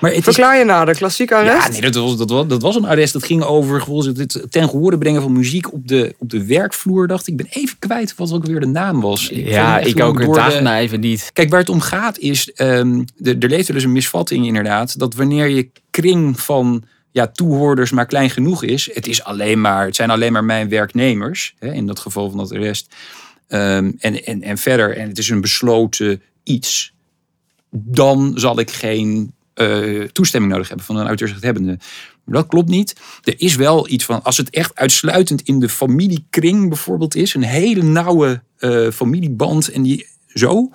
maar het is Verklaar je nader, klassiek arrest? Ja, nee, dat was, dat, was, dat was een arrest. Dat ging over het, ten gehoorde brengen van muziek op de, op de werkvloer. Dacht ik. Ik ben even kwijt wat ook weer de naam was. Ik ja, ik ook. Het de- daagt even niet. Kijk, waar het om gaat is, ehm, de- er leeft wel eens een misvatting inderdaad, dat wanneer je kring van ja, toehoorders maar klein genoeg is, het, is alleen maar, het zijn alleen maar mijn werknemers, hè, in dat geval van dat arrest, ehm, en, en, en verder, en het is een besloten iets, dan zal ik geen eh, toestemming nodig hebben van een auteursrechthebbende. Maar dat klopt niet. Er is wel iets van, als het echt uitsluitend in de familiekring bijvoorbeeld is, een hele nauwe eh, familieband en die zo,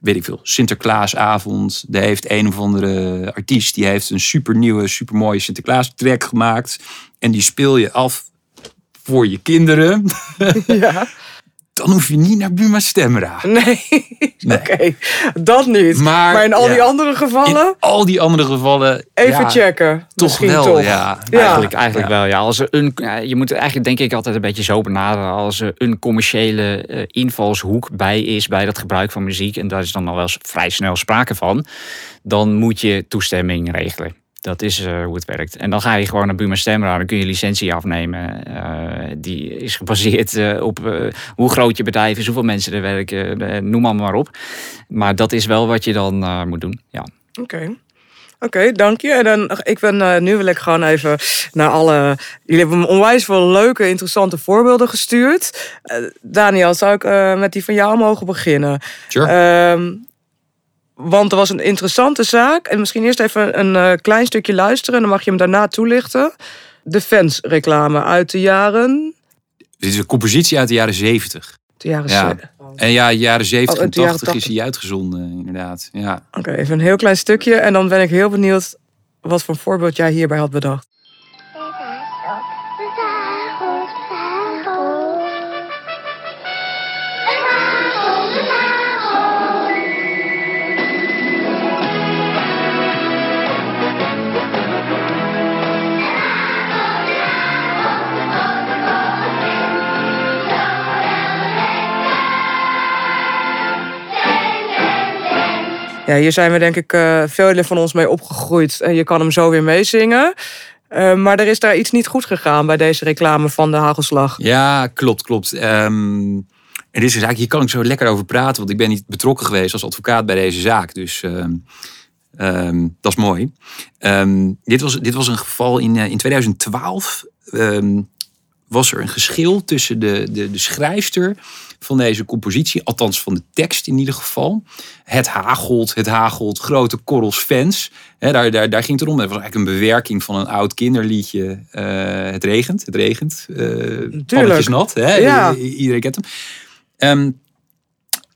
weet ik veel, Sinterklaasavond. Daar heeft een of andere artiest, die heeft een super nieuwe, super mooie Sinterklaas track gemaakt. En die speel je af voor je kinderen. Ja. <laughs> Dan hoef je niet naar Buma Stemra. Nee, <laughs> Nee. oké. Dat niet. Maar, Maar, in al ja. die andere gevallen, In al die andere gevallen. even ja, checken. Toch Misschien wel, toch. ja. Ja. Eigenlijk, eigenlijk wel, ja. Als er een, ja, je moet het eigenlijk denk ik altijd een beetje zo benaderen. Als er een commerciële eh, invalshoek bij is bij dat gebruik van muziek... en daar is dan al wel eens vrij snel sprake van... dan moet je toestemming regelen. Dat is eh, hoe het werkt. En dan ga je gewoon naar Buma Stemra, dan kun je licentie afnemen. Eh, die is gebaseerd eh, op eh, hoe groot je bedrijf is, hoeveel mensen er werken, eh, noem maar maar op. Maar dat is wel wat je dan eh, moet doen, ja. Oké. Oké, dank je. En dan, ik ben, eh, nu wil ik gewoon even naar alle... Jullie hebben me onwijs veel leuke, interessante voorbeelden gestuurd. Eh, Daniel, zou ik eh, met die van jou mogen beginnen? Sure. Want er was een interessante zaak. En misschien eerst even een eh, klein stukje luisteren. En dan mag je hem daarna toelichten. De fans-reclame uit de jaren... Dit is een compositie uit de jaren zeventig. De jaren Ja. En ja, jaren 70 Oh, en uit de jaren 80 is 80. hij uitgezonden, inderdaad. Ja. Oké, even een heel klein stukje. En dan ben ik heel benieuwd wat voor voorbeeld jij hierbij had bedacht. Ja, hier zijn we denk ik eh velen van ons mee opgegroeid. En je kan hem zo weer meezingen. Eh, maar er is daar iets niet goed gegaan bij deze reclame van de hagelslag. Ja, klopt, klopt. Ehm, en dit is een zaak, hier kan ik zo lekker over praten, want ik ben niet betrokken geweest als advocaat bij deze zaak. Dus ehm, ehm, dat is mooi. Ehm, dit, was, dit was een geval in, eh, in 2012. ehm, was er een geschil tussen de, de, de schrijfster van deze compositie, althans van de tekst in ieder geval. Het hagelt, het hagelt, grote korrels fans. Daar, daar, daar ging het erom. Dat was eigenlijk een bewerking van een oud kinderliedje. eh, het regent, het regent. Uh, pannetjes nat. Hè? Ja. Iedereen kent hem. Ehm,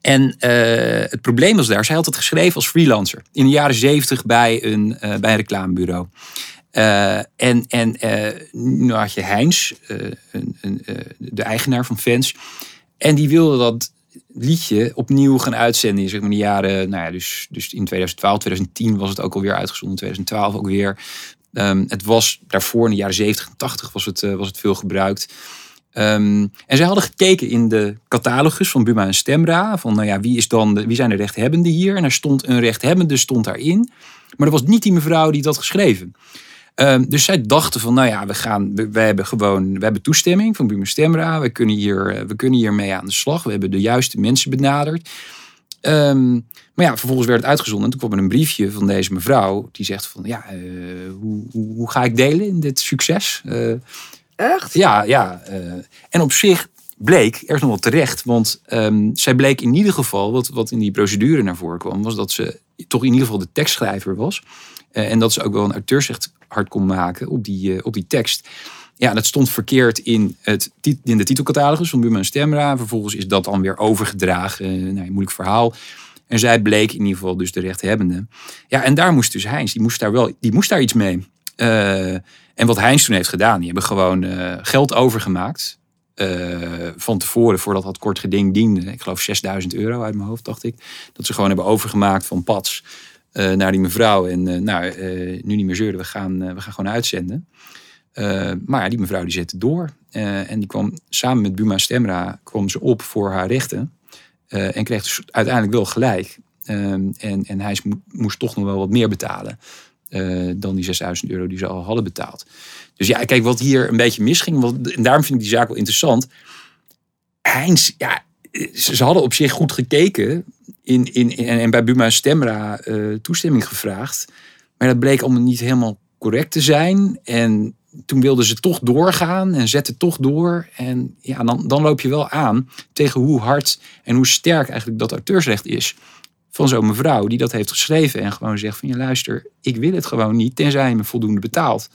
en eh, het probleem was daar, zij had het geschreven als freelancer. In de jaren zeventig bij een, eh, bij een reclambureau. Eh, en en eh, nu had je Heinz, eh, een, een, de eigenaar van Fans. En die wilde dat liedje opnieuw gaan uitzenden in zeg maar, de jaren. Nou ja, dus, dus in 2012, 2010 was het ook alweer uitgezonden. 2012 ook weer. Ehm, het was daarvoor in de jaren 70 en 80 was het, was het veel gebruikt. Ehm, en zij hadden gekeken in de catalogus van Buma en Stemra. Van nou ja, wie, is dan de, wie zijn de rechthebbenden hier? En er stond een rechthebbende stond daarin. Maar dat was niet die mevrouw die dat geschreven. Ehm, dus zij dachten van, nou ja, we, gaan, we, we hebben gewoon we hebben toestemming van Buma Stemra. We kunnen, hier, eh, we kunnen hier mee aan de slag. We hebben de juiste mensen benaderd. Ehm, maar ja, vervolgens werd het uitgezonden. En toen kwam er een briefje van deze mevrouw. Die zegt van, ja, eh, hoe, hoe, hoe ga ik delen in dit succes? Eh, Echt? ja, ja. en op zich bleek, er is nog wel terecht, want ehm, zij bleek in ieder geval, wat, wat in die procedure naar voren kwam, was dat ze toch in ieder geval de tekstschrijver was. Eh, en dat ze ook wel een auteursrecht hard kon maken op die, eh, op die tekst. Ja, dat stond verkeerd in, het, in de titelcatalogus van Buma en Stemra. Vervolgens is dat dan weer overgedragen. Nou, een moeilijk verhaal. En zij bleek in ieder geval dus de rechthebbende. Ja, en daar moest dus Heinz, die moest daar wel, die moest daar iets mee. En wat Heinz toen heeft gedaan, die hebben gewoon geld overgemaakt. van tevoren, voordat dat kort geding diende. Ik geloof 6000 euro uit mijn hoofd, dacht ik. Dat ze gewoon hebben overgemaakt van Pats eh, naar die mevrouw. En eh, nou, eh, nu niet meer zeuren, we gaan, we gaan gewoon uitzenden. Maar die mevrouw die zette door. En die kwam samen met Buma Stemra kwam ze op voor haar rechten. En kreeg dus uiteindelijk wel gelijk. En, en hij mo- moest toch nog wel wat meer betalen. dan die 6000 euro die ze al hadden betaald. Dus ja, kijk, wat hier een beetje misging. Want, en daarom vind ik die zaak wel interessant. Heinz, ja, ze, ze hadden op zich goed gekeken. In, in, en, en bij Buma en Stemra eh, toestemming gevraagd. Maar dat bleek allemaal niet helemaal correct te zijn. En toen wilden ze toch doorgaan en zetten toch door. En ja, dan, dan loop je wel aan tegen hoe hard en hoe sterk eigenlijk dat auteursrecht is. Van zo'n mevrouw die dat heeft geschreven en gewoon zegt van... ja luister, ik wil het gewoon niet, tenzij je me voldoende betaalt.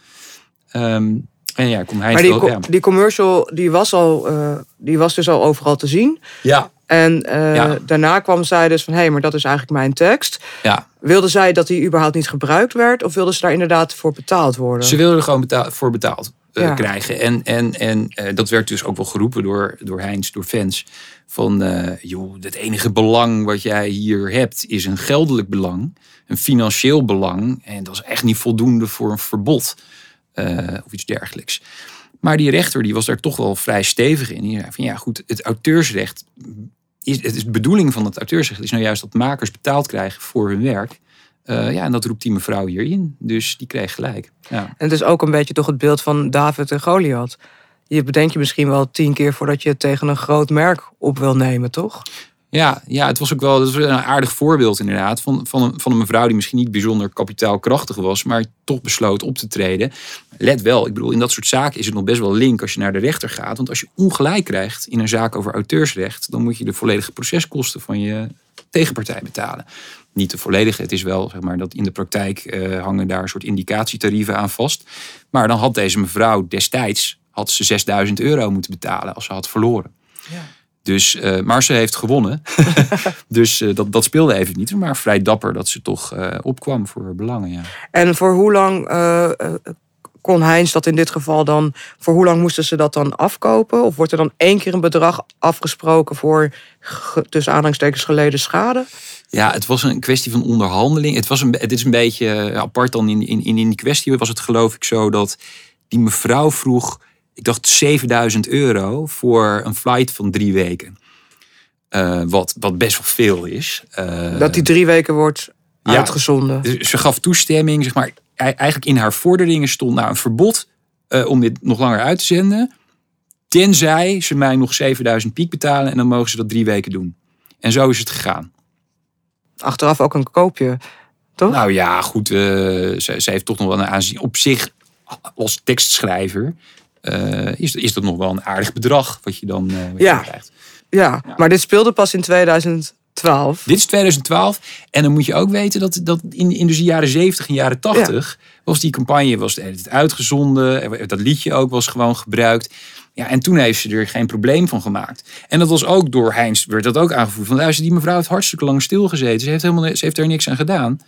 Ehm, en ja, kon hij Maar die, wel- ja. die commercial die was, al, eh, die was dus al overal te zien. ja, En eh, Ja. daarna kwam zij dus van... hé, maar dat is eigenlijk mijn tekst. ja, Wilde zij dat die überhaupt niet gebruikt werd? Of wilde ze daar inderdaad voor betaald worden? Ze wilden er gewoon voor betaald eh, Ja. krijgen. En, en, en eh, dat werd dus ook wel geroepen door, door Heinz, door fans. Van, joh, het enige belang wat jij hier hebt is een geldelijk belang. Een financieel belang. En dat is echt niet voldoende voor een verbod. of iets dergelijks. Maar die rechter die was daar toch wel vrij stevig in. Die zei van, ja goed, het auteursrecht... Is, het is de bedoeling van het auteursrecht is nou juist dat makers betaald krijgen voor hun werk. Eh, ja, en dat roept die mevrouw hierin. Dus die kreeg gelijk. Ja. En het is ook een beetje toch het beeld van David en Goliath. Je bedenkt je misschien wel tien keer voordat je het tegen een groot merk op wil nemen, toch? Ja, ja, het was ook wel een aardig voorbeeld inderdaad. Van, van, een, van een mevrouw die misschien niet bijzonder kapitaalkrachtig was, maar toch besloot op te treden. Let wel, ik bedoel, in dat soort zaken is het nog best wel link als je naar de rechter gaat. Want als je ongelijk krijgt in een zaak over auteursrecht, dan moet je de volledige proceskosten van je tegenpartij betalen. Niet de volledige, het is wel zeg maar dat in de praktijk eh, hangen daar een soort indicatietarieven aan vast. Maar dan had deze mevrouw destijds had ze 6000 euro moeten betalen als ze had verloren. Dus, uh, maar ze heeft gewonnen. <laughs> dus uh, dat, dat speelde even niet. Maar vrij dapper dat ze toch uh, opkwam voor belangen. Ja. En voor hoe lang kon Heinz dat in dit geval dan... Voor hoe lang moesten ze dat dan afkopen? Of wordt er dan één keer een bedrag afgesproken voor tussen aanhalingstekens geleden schade? Ja, het was een kwestie van onderhandeling. Het, was een, het is een beetje apart dan in, in, in die kwestie. Was het geloof ik zo dat die mevrouw vroeg ik dacht 7000 euro voor een flight van drie weken. Uh, wat, wat best wel veel is. Uh, dat die drie weken wordt ja, uitgezonden. Dus ze gaf toestemming, zeg maar. Eigenlijk in haar vorderingen stond nou een verbod uh, om dit nog langer uit te zenden. Tenzij ze mij nog 7000 piek betalen en dan mogen ze dat drie weken doen. En zo is het gegaan. Achteraf ook een koopje, toch? Nou ja, goed. ze, ze heeft toch nog wel een aanzien. Op zich, als tekstschrijver, uh, is, is dat nog wel een aardig bedrag wat je dan wat ja. Je krijgt. Ja. ja, maar dit speelde pas in 2012. Dit is 2012. En dan moet je ook weten dat, dat in, in dus de jaren 70 en jaren 80 was die campagne was het uitgezonden. Dat liedje ook was gewoon gebruikt. Ja, en toen heeft ze er geen probleem van gemaakt. En dat was ook door Heinz, werd dat ook aangevoerd. Van luister, die mevrouw heeft hartstikke lang stilgezeten. Ze heeft, helemaal, ze heeft er niks aan gedaan.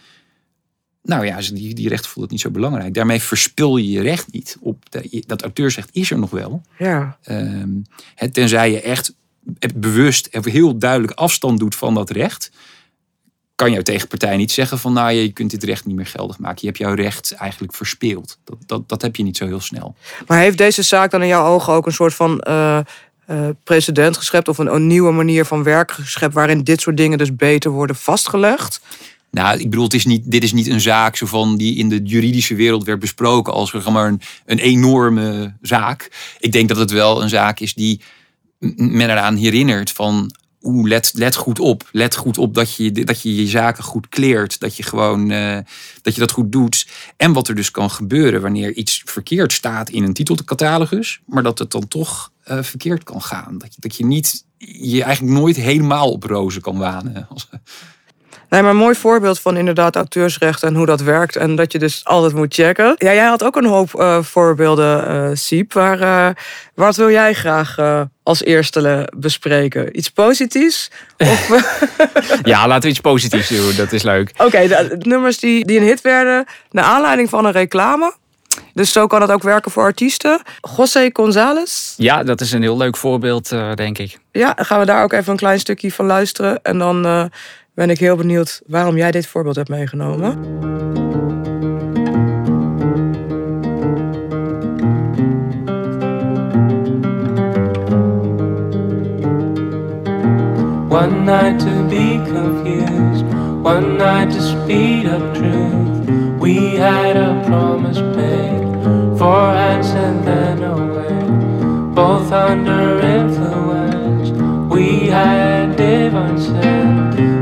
Nou ja, die, die rechten voelt het niet zo belangrijk. Daarmee verspil je je recht niet. Op de, dat auteursrecht is er nog wel. Ja. Um, tenzij je echt bewust en heel duidelijk afstand doet van dat recht. Kan jouw tegenpartij niet zeggen van nou je kunt dit recht niet meer geldig maken. Je hebt jouw recht eigenlijk verspeeld. Dat, dat, dat heb je niet zo heel snel. Maar heeft deze zaak dan in jouw ogen ook een soort van uh, uh, precedent geschept of een, een nieuwe manier van werken geschept waarin dit soort dingen dus beter worden vastgelegd? Nou, ik bedoel, het is niet, dit is niet een zaak zo van die in de juridische wereld werd besproken als maar een, een enorme zaak. Ik denk dat het wel een zaak is die men eraan herinnert van oeh, let, let goed op. Let goed op dat je, dat je je zaken goed kleert. Dat je gewoon uh, dat je dat goed doet. En wat er dus kan gebeuren wanneer iets verkeerd staat in een titelcatalogus, maar dat het dan toch uh, verkeerd kan gaan. Dat je, dat je niet je eigenlijk nooit helemaal op rozen kan wanen. Nee, maar een mooi voorbeeld van inderdaad auteursrecht en hoe dat werkt. En dat je dus altijd moet checken. Ja, jij had ook een hoop uh, voorbeelden, uh, Siep. Waar, uh, wat wil jij graag als eerste bespreken? Iets positiefs? Of... <laughs> <laughs> ja, laten we iets positiefs doen. Dat is leuk. Oké, okay, nummers die, die een hit werden... naar aanleiding van een reclame... Dus zo kan het ook werken voor artiesten. José González. Ja, dat is een heel leuk voorbeeld, denk ik. Ja, gaan we daar ook even een klein stukje van luisteren. En dan ben ik heel benieuwd waarom jij dit voorbeeld hebt meegenomen. One night to be confused, one night to speed up truth. We had a promise made, four hands and then away, both under influence. We had divine sense.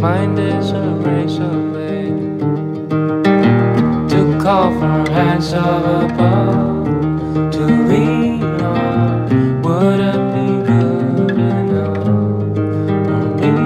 Mind is a razor blade to call for hands of above to lean on. Would it be good enough for me?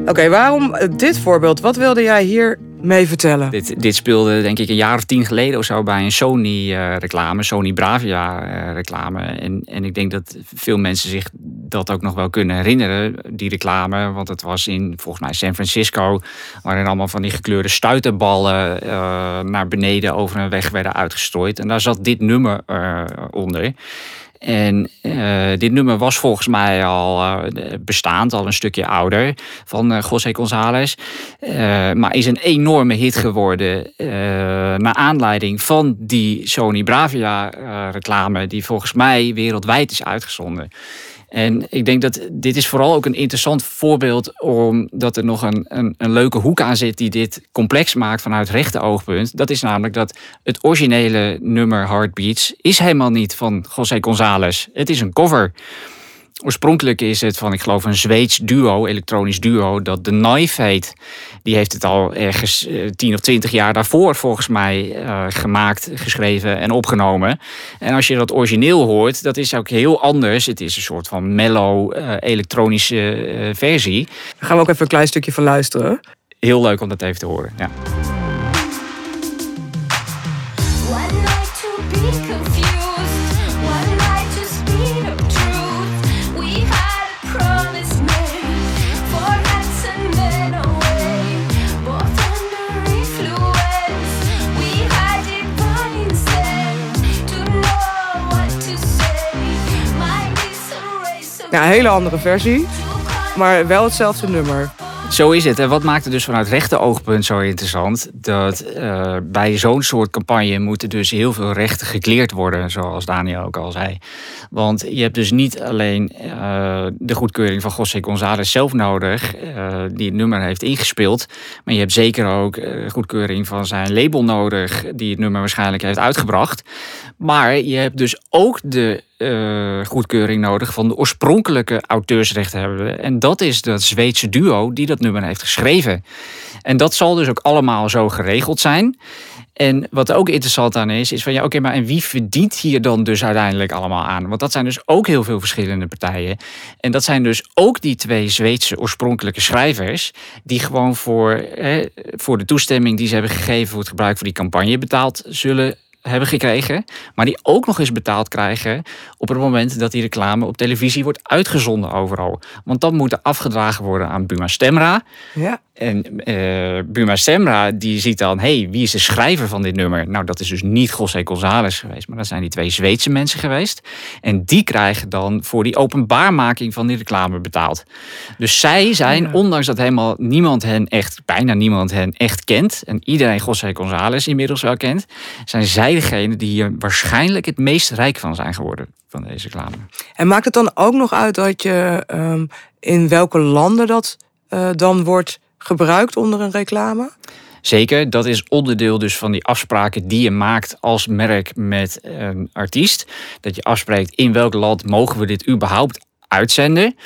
Oké, okay, waarom dit voorbeeld? Wat wilde jij hier mee vertellen? Dit, dit speelde denk ik een jaar of tien geleden of zo bij een Sony-reclame, Sony Bravia-reclame. En, en ik denk dat veel mensen zich dat ook nog wel kunnen herinneren, die reclame. Want het was in volgens mij San Francisco, waarin allemaal van die gekleurde stuiterballen uh, naar beneden over een weg werden uitgestrooid. En daar zat dit nummer onder. En uh, dit nummer was volgens mij al uh, bestaand, al een stukje ouder, van uh, José González. maar is een enorme hit geworden naar aanleiding van die Sony Bravia reclame, die volgens mij wereldwijd is uitgezonden. En ik denk dat dit is vooral ook een interessant voorbeeld omdat er nog een, een, een, leuke hoek aan zit die dit complex maakt vanuit rechte oogpunt. Dat is namelijk dat het originele nummer Heartbeats is helemaal niet van José González. Het is een cover. Oorspronkelijk is het van, ik geloof, een Zweeds duo, elektronisch duo, dat de Knife heet. Die heeft het al ergens uh, tien of twintig jaar daarvoor, volgens mij, uh, gemaakt, geschreven en opgenomen. En als je dat origineel hoort, dat is ook heel anders. Het is een soort van mellow uh, elektronische versie. Daar gaan we ook even een klein stukje van luisteren. Heel leuk om dat even te horen, ja. Een hele andere versie. Maar wel hetzelfde nummer. Zo is het. En wat maakt het dus vanuit rechten oogpunt zo interessant? Dat uh, bij zo'n soort campagne moeten dus heel veel rechten gekleerd worden, zoals Daniel ook al zei. Want je hebt dus niet alleen uh, de goedkeuring van José González zelf nodig, uh, die het nummer heeft ingespeeld. Maar je hebt zeker ook goedkeuring van zijn label nodig, die het nummer waarschijnlijk heeft uitgebracht. Maar je hebt dus ook de uh, goedkeuring nodig van de oorspronkelijke auteursrechthebbenden. En dat is dat Zweedse duo die dat nummer heeft geschreven. En dat zal dus ook allemaal zo geregeld zijn. En wat ook interessant aan is, is van ja, oké, maar en wie verdient hier dan dus uiteindelijk allemaal aan? Want dat zijn dus ook heel veel verschillende partijen. En dat zijn dus ook die twee Zweedse oorspronkelijke schrijvers, die gewoon voor, voor de toestemming die ze hebben gegeven voor het gebruik van die campagne betaald zullen hebben gekregen, maar die ook nog eens betaald krijgen op het moment dat die reclame op televisie wordt uitgezonden overal. Want dan moet afgedragen worden aan Buma Stemra. Ja. En uh, Buma Stemra die ziet dan, hey, wie is de schrijver van dit nummer? Nou, dat is dus niet José González geweest, maar dat zijn die twee Zweedse mensen geweest. En die krijgen dan voor die openbaarmaking van die reclame betaald. Dus zij zijn, ondanks dat helemaal niemand hen echt, bijna niemand hen echt kent, en iedereen José González inmiddels wel kent, zijn zij degene die hier waarschijnlijk het meest rijk van zijn geworden van deze reclame. En maakt het dan ook nog uit dat je um, in welke landen dat uh, dan wordt gebruikt onder een reclame? Zeker, dat is onderdeel dus van die afspraken die je maakt als merk met een artiest. Dat je afspreekt in welk land mogen we dit überhaupt uitzenden.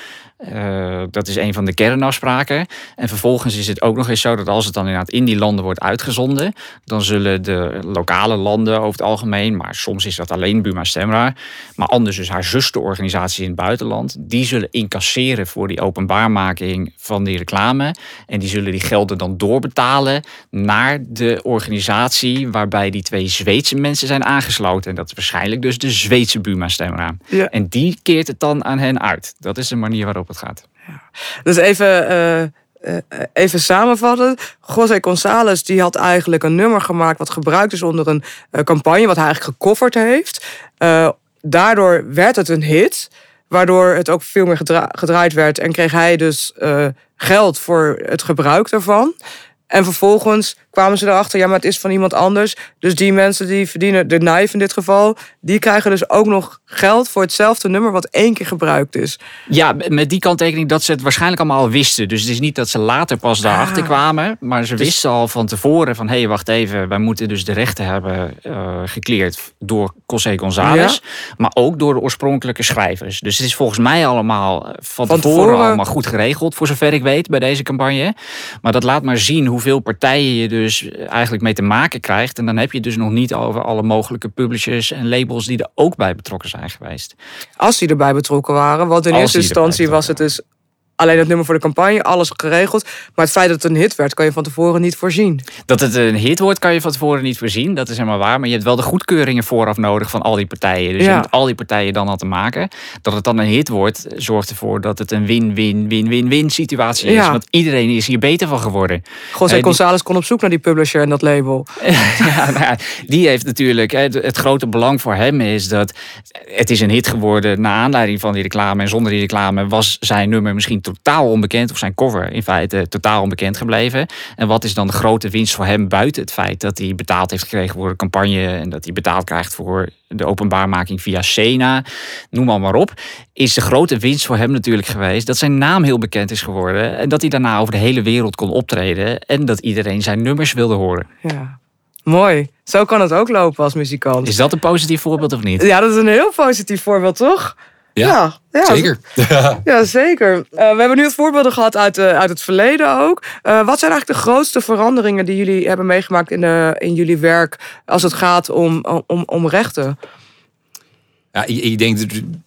Uh, dat is een van de kernafspraken. En vervolgens is het ook nog eens zo dat als het dan inderdaad in die landen wordt uitgezonden, dan zullen de lokale landen over het algemeen, maar soms is dat alleen Buma Stemra, maar anders dus haar zusterorganisaties in het buitenland, die zullen incasseren voor die openbaarmaking van die reclame. En die zullen die gelden dan doorbetalen naar de organisatie waarbij die twee Zweedse mensen zijn aangesloten. En dat is waarschijnlijk dus de Zweedse Buma Stemra. Ja. En die keert het dan aan hen uit. Dat is de manier waarop gaat. Ja. Dus even, uh, even samenvatten. José González die had eigenlijk een nummer gemaakt wat gebruikt is onder een uh, campagne, wat hij eigenlijk gecoverd heeft. daardoor werd het een hit, waardoor het ook veel meer gedra gedraaid werd en kreeg hij dus geld voor het gebruik daarvan. En vervolgens kwamen ze erachter, ja, maar het is van iemand anders. Dus die mensen die verdienen, de knife in dit geval, die krijgen dus ook nog geld voor hetzelfde nummer wat één keer gebruikt is. Ja, met die kanttekening dat ze het waarschijnlijk allemaal al wisten. Dus het is niet dat ze later pas daarachter ah. kwamen, maar ze dus- wisten al van tevoren van, hé, hey, wacht even, wij moeten dus de rechten hebben uh, gekleerd door José González, maar ook door de oorspronkelijke schrijvers. Dus het is volgens mij allemaal eh, van, van tevoren, tevoren allemaal goed geregeld, voor zover ik weet, bij deze campagne. Maar dat laat maar zien hoeveel partijen je dus dus eigenlijk mee te maken krijgt. En dan heb je het dus nog niet over alle mogelijke publishers en labels die er ook bij betrokken zijn geweest. Als die erbij betrokken waren, want in eerste instantie was het dus alleen het nummer voor de campagne, alles geregeld. Maar het feit dat het een hit werd, kan je van tevoren niet voorzien. Dat het een hit wordt, kan je van tevoren niet voorzien. Dat is helemaal waar. Maar je hebt wel de goedkeuringen vooraf nodig van al die partijen. Dus je moet al die partijen dan al te maken. Dat het dan een hit wordt, zorgt ervoor dat het een win-win-win-win-win situatie is. Want iedereen is hier beter van geworden. José uh, González kon op zoek naar die publisher en dat label. <laughs> ja, nou die heeft natuurlijk... Het, grote belang voor hem is dat het is een hit geworden... naar aanleiding van die reclame. En zonder die reclame was zijn nummer misschien totaal onbekend, of zijn cover in feite totaal onbekend gebleven. En wat is dan de grote winst voor hem buiten het feit dat hij betaald heeft gekregen voor een campagne en dat hij betaald krijgt voor de openbaarmaking via Sena, noem maar op, is de grote winst voor hem natuurlijk geweest dat zijn naam heel bekend is geworden en dat hij daarna over de hele wereld kon optreden en dat iedereen zijn nummers wilde horen. Ja. Mooi. Zo kan het ook lopen als muzikant. Is dat een positief voorbeeld of niet? Ja, dat is een heel positief voorbeeld, toch? Ja, ja, zeker. <laughs> Ja, zeker. Uh, we hebben nu het voorbeelden gehad uit, uh, uit het verleden ook. Uh, wat zijn eigenlijk de grootste veranderingen die jullie hebben meegemaakt in, in jullie werk als het gaat om, om, om rechten? Ja, ik, denk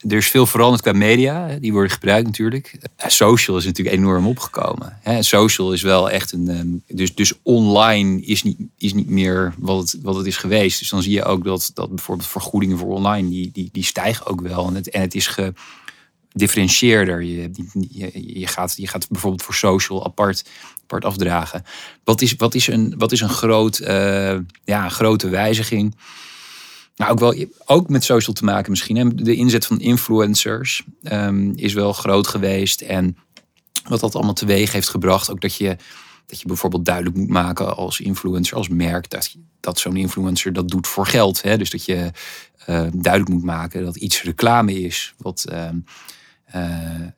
er is veel veranderd qua media. Die worden gebruikt natuurlijk. Social is natuurlijk enorm opgekomen. Social is wel echt een. Ehm, dus, dus online is niet, is niet meer wat het, wat het is geweest. Dus dan zie je ook dat, dat bijvoorbeeld vergoedingen voor online. die, die, die stijgen ook wel. En het, en het is gedifferentieerder. Je, je, je, gaat, je gaat bijvoorbeeld voor social apart, apart afdragen. Wat is, wat is, een, wat is een groot, uh, ja, grote wijziging? Nou, ook, wel, ook met social te maken misschien. Hè. De inzet van influencers ehm, is wel groot geweest. En wat dat allemaal teweeg heeft gebracht. Ook dat je, dat je bijvoorbeeld duidelijk moet maken als influencer, als merk, dat, dat zo'n influencer dat doet voor geld. Hè. Dus dat je uh, duidelijk moet maken dat iets reclame is. Wat, uh,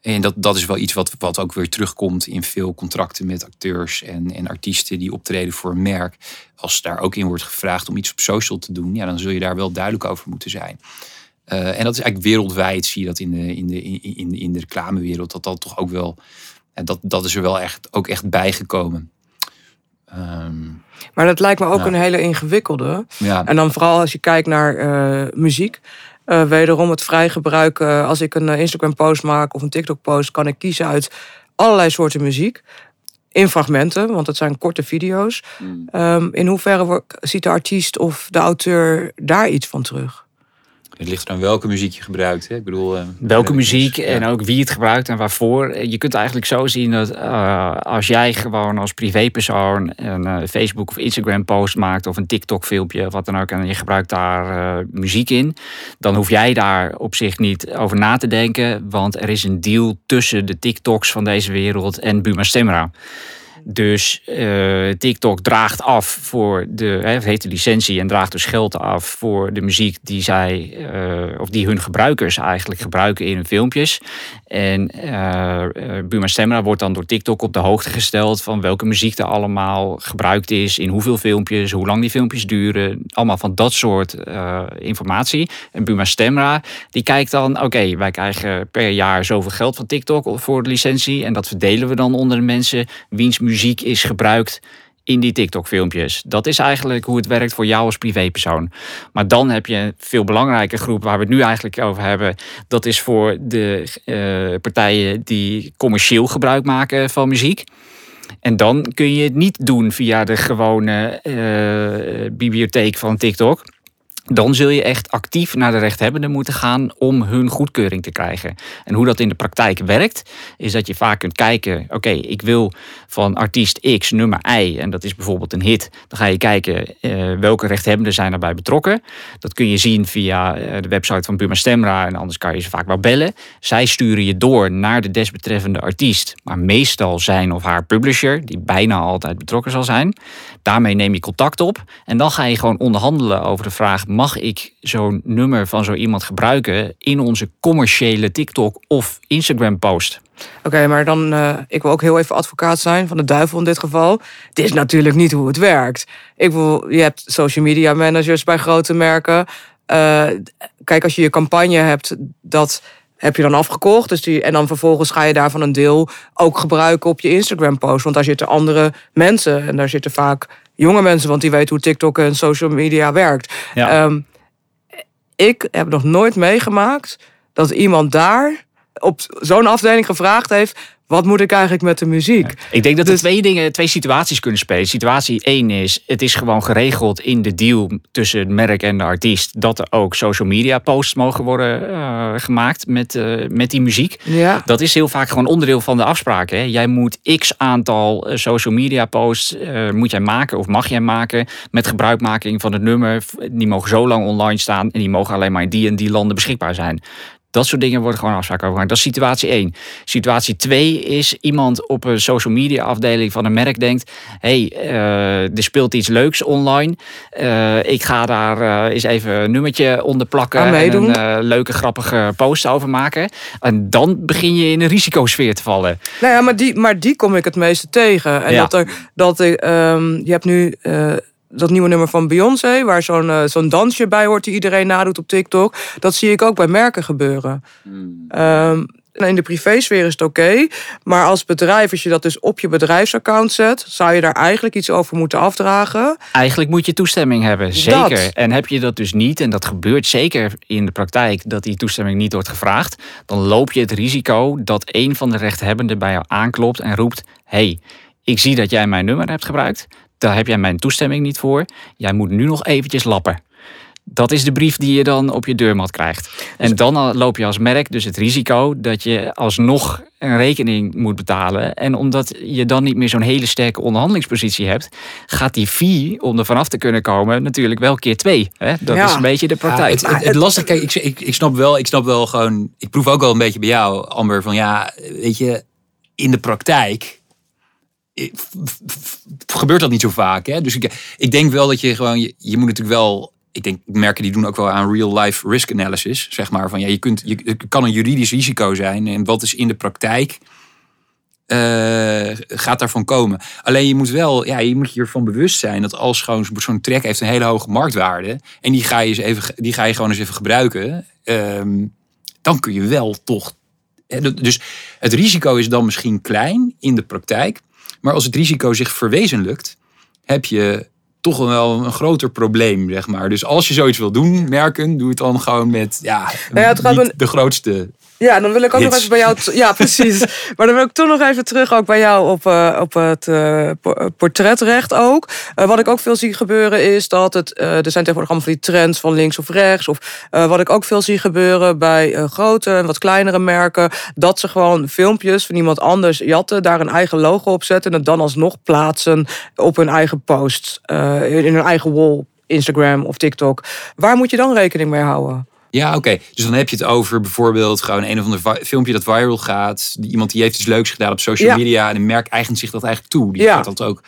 en dat, dat is wel iets wat, wat ook weer terugkomt in veel contracten met acteurs en, en artiesten die optreden voor een merk. Als daar ook in wordt gevraagd om iets op social te doen, ja, dan zul je daar wel duidelijk over moeten zijn. Uh, en dat is eigenlijk wereldwijd, zie je dat in de, in de, in, in de reclamewereld, dat dat toch ook wel, dat, dat is er wel echt, ook echt bijgekomen. Um, maar dat lijkt me ook een hele ingewikkelde. Ja. En dan vooral als je kijkt naar uh, muziek. Uh, wederom het vrij gebruik. Uh, als ik een Instagram-post maak of een TikTok-post, kan ik kiezen uit allerlei soorten muziek. In fragmenten, want het zijn korte video's. Mm. Um, in hoeverre ziet de artiest of de auteur daar iets van terug? Het ligt aan welke muziek je gebruikt. Hè? Ik bedoel, uh, welke muziek en ook wie het gebruikt en waarvoor. Je kunt eigenlijk zo zien dat uh, als jij gewoon als privépersoon een uh, Facebook of Instagram post maakt of een TikTok filmpje wat dan ook en je gebruikt daar muziek in, dan hoef jij daar op zich niet over na te denken, want er is een deal tussen de TikToks van deze wereld en Buma Stemra. Dus uh, TikTok draagt af voor de, hè, heet de licentie en draagt dus geld af voor de muziek die zij, uh, of die hun gebruikers eigenlijk gebruiken in hun filmpjes. En uh, Buma Stemra wordt dan door TikTok op de hoogte gesteld van welke muziek er allemaal gebruikt is, in hoeveel filmpjes, hoe lang die filmpjes duren. Allemaal van dat soort informatie. En Buma Stemra, die kijkt dan, oké, wij krijgen per jaar zoveel geld van TikTok voor de licentie. En dat verdelen we dan onder de mensen wiens muziek muziek is gebruikt in die TikTok-filmpjes. Dat is eigenlijk hoe het werkt voor jou als privépersoon. Maar dan heb je een veel belangrijke groep waar we het nu eigenlijk over hebben. Dat is voor de uh, partijen die commercieel gebruik maken van muziek. En dan kun je het niet doen via de gewone uh, bibliotheek van TikTok dan zul je echt actief naar de rechthebbenden moeten gaan om hun goedkeuring te krijgen. En hoe dat in de praktijk werkt, is dat je vaak kunt kijken: oké, ik wil van artiest X nummer Y, en dat is bijvoorbeeld een hit. Dan ga je kijken uh, welke rechthebbenden zijn daarbij betrokken. Dat kun je zien via uh, de website van Buma Stemra, en anders kan je ze vaak wel bellen. Zij sturen je door naar de desbetreffende artiest, maar meestal zijn of haar publisher, die bijna altijd betrokken zal zijn. Daarmee neem je contact op en dan ga je gewoon onderhandelen over de vraag mag ik zo'n nummer van zo iemand gebruiken in onze commerciële TikTok of Instagram post? Oké, maar dan, uh, ik wil ook heel even advocaat zijn van de duivel in dit geval. Dit is natuurlijk niet hoe het werkt. Ik wil, je hebt social media managers bij grote merken. Uh, kijk, als je je campagne hebt, dat heb je dan afgekocht. Dus die, en dan vervolgens ga je daarvan een deel ook gebruiken op je Instagram post. Want daar zitten andere mensen en daar zitten vaak jonge mensen, want die weten hoe TikTok en social media werkt. Ehm, ik heb nog nooit meegemaakt dat iemand daar op zo'n afdeling gevraagd heeft: wat moet ik eigenlijk met de muziek? Ik denk dat er dus- twee dingen, twee situaties kunnen spelen. Situatie één is, het is gewoon geregeld in de deal tussen het merk en de artiest dat er ook social media posts mogen worden uh, gemaakt met, uh, met die muziek. Ja. Dat is heel vaak gewoon onderdeel van de afspraken. Hè. Jij moet x aantal eh, social media posts moet jij maken of mag jij maken met gebruikmaking van het nummer. Die mogen zo lang online staan en die mogen alleen maar in die en die landen beschikbaar zijn. Dat soort dingen worden gewoon afspraken over Dat is situatie 1. Situatie 2 is iemand op een social media afdeling van een merk denkt: hey, uh, er speelt iets leuks online. Uh, ik ga daar uh, eens even een nummertje onder plakken en een leuke, grappige post over maken. En dan begin je in een risicosfeer te vallen. Nou ja, maar die, maar die kom ik het meeste tegen. En ja. dat er, dat er, um, je hebt nu dat nieuwe nummer van Beyoncé, waar zo'n uh, zo'n dansje bij hoort die iedereen nadoet op TikTok. Dat zie ik ook bij merken gebeuren. Hmm. Um, in de privésfeer is het oké. maar als bedrijf, als je dat dus op je bedrijfsaccount zet, zou je daar eigenlijk iets over moeten afdragen. Eigenlijk moet je toestemming hebben, zeker. En heb je dat dus niet, en dat gebeurt zeker in de praktijk, dat die toestemming niet wordt gevraagd, dan loop je het risico dat een van de rechthebbenden bij jou aanklopt en roept: hey, ik zie dat jij mijn nummer hebt gebruikt daar heb jij mijn toestemming niet voor. Jij moet nu nog eventjes lappen. Dat is de brief die je dan op je deurmat krijgt. En dan al loop je als merk dus het risico dat je alsnog een rekening moet betalen. En omdat je dan niet meer zo'n hele sterke onderhandelingspositie hebt, gaat die fee om er vanaf te kunnen komen natuurlijk wel keer twee. Hè? Dat Ja. is een beetje de Ja, praktijk. het, het, het lastige, kijk, ik, ik, ik snap wel, ik snap wel gewoon, ik proef ook wel een beetje bij jou, Amber, van ja, weet je, in de praktijk eh, gebeurt dat niet zo vaak. Hè? Dus ik, ik denk wel dat je gewoon, je, moet natuurlijk wel, ik denk, merken die doen ook wel aan real life risk analysis, zeg maar, van ja, je kunt, je, het kan een juridisch risico zijn en wat is in de praktijk eh, gaat daarvan komen. Alleen je moet wel, ja, je moet je ervan bewust zijn dat als gewoon zo'n track heeft een hele hoge marktwaarde en die ga je, eens even, die ga je gewoon eens even gebruiken, ehm, dan kun je wel toch. Dus het risico is dan misschien klein in de praktijk, maar als het risico zich verwezenlijkt, heb je toch wel een groter probleem, zeg maar. Dus als je zoiets wil doen, merken, doe het dan gewoon met, ja, Nou ja, het gaat niet de grootste Ja, dan wil ik ook nog even bij jou. Ja, <laughs> precies. maar dan wil ik toch nog even terug ook bij jou op, eh, op het eh, eh, portretrecht ook. Wat ik ook veel zie gebeuren is dat het. er zijn tegenwoordig allemaal van die trends van links of rechts. Of wat ik ook veel zie gebeuren bij grote en wat kleinere merken. Dat ze gewoon filmpjes van iemand anders jatten, daar een eigen logo op zetten. En het dan alsnog plaatsen op hun eigen post. in in hun eigen wall. Instagram of TikTok. Waar moet je dan rekening mee houden? Ja, oké. Dus dan heb je het over bijvoorbeeld gewoon een of ander filmpje dat viral gaat. Iemand die heeft iets leuks gedaan op social Ja. media. En een merk eigent zich dat eigenlijk toe. Die Ja. gaat dat ook.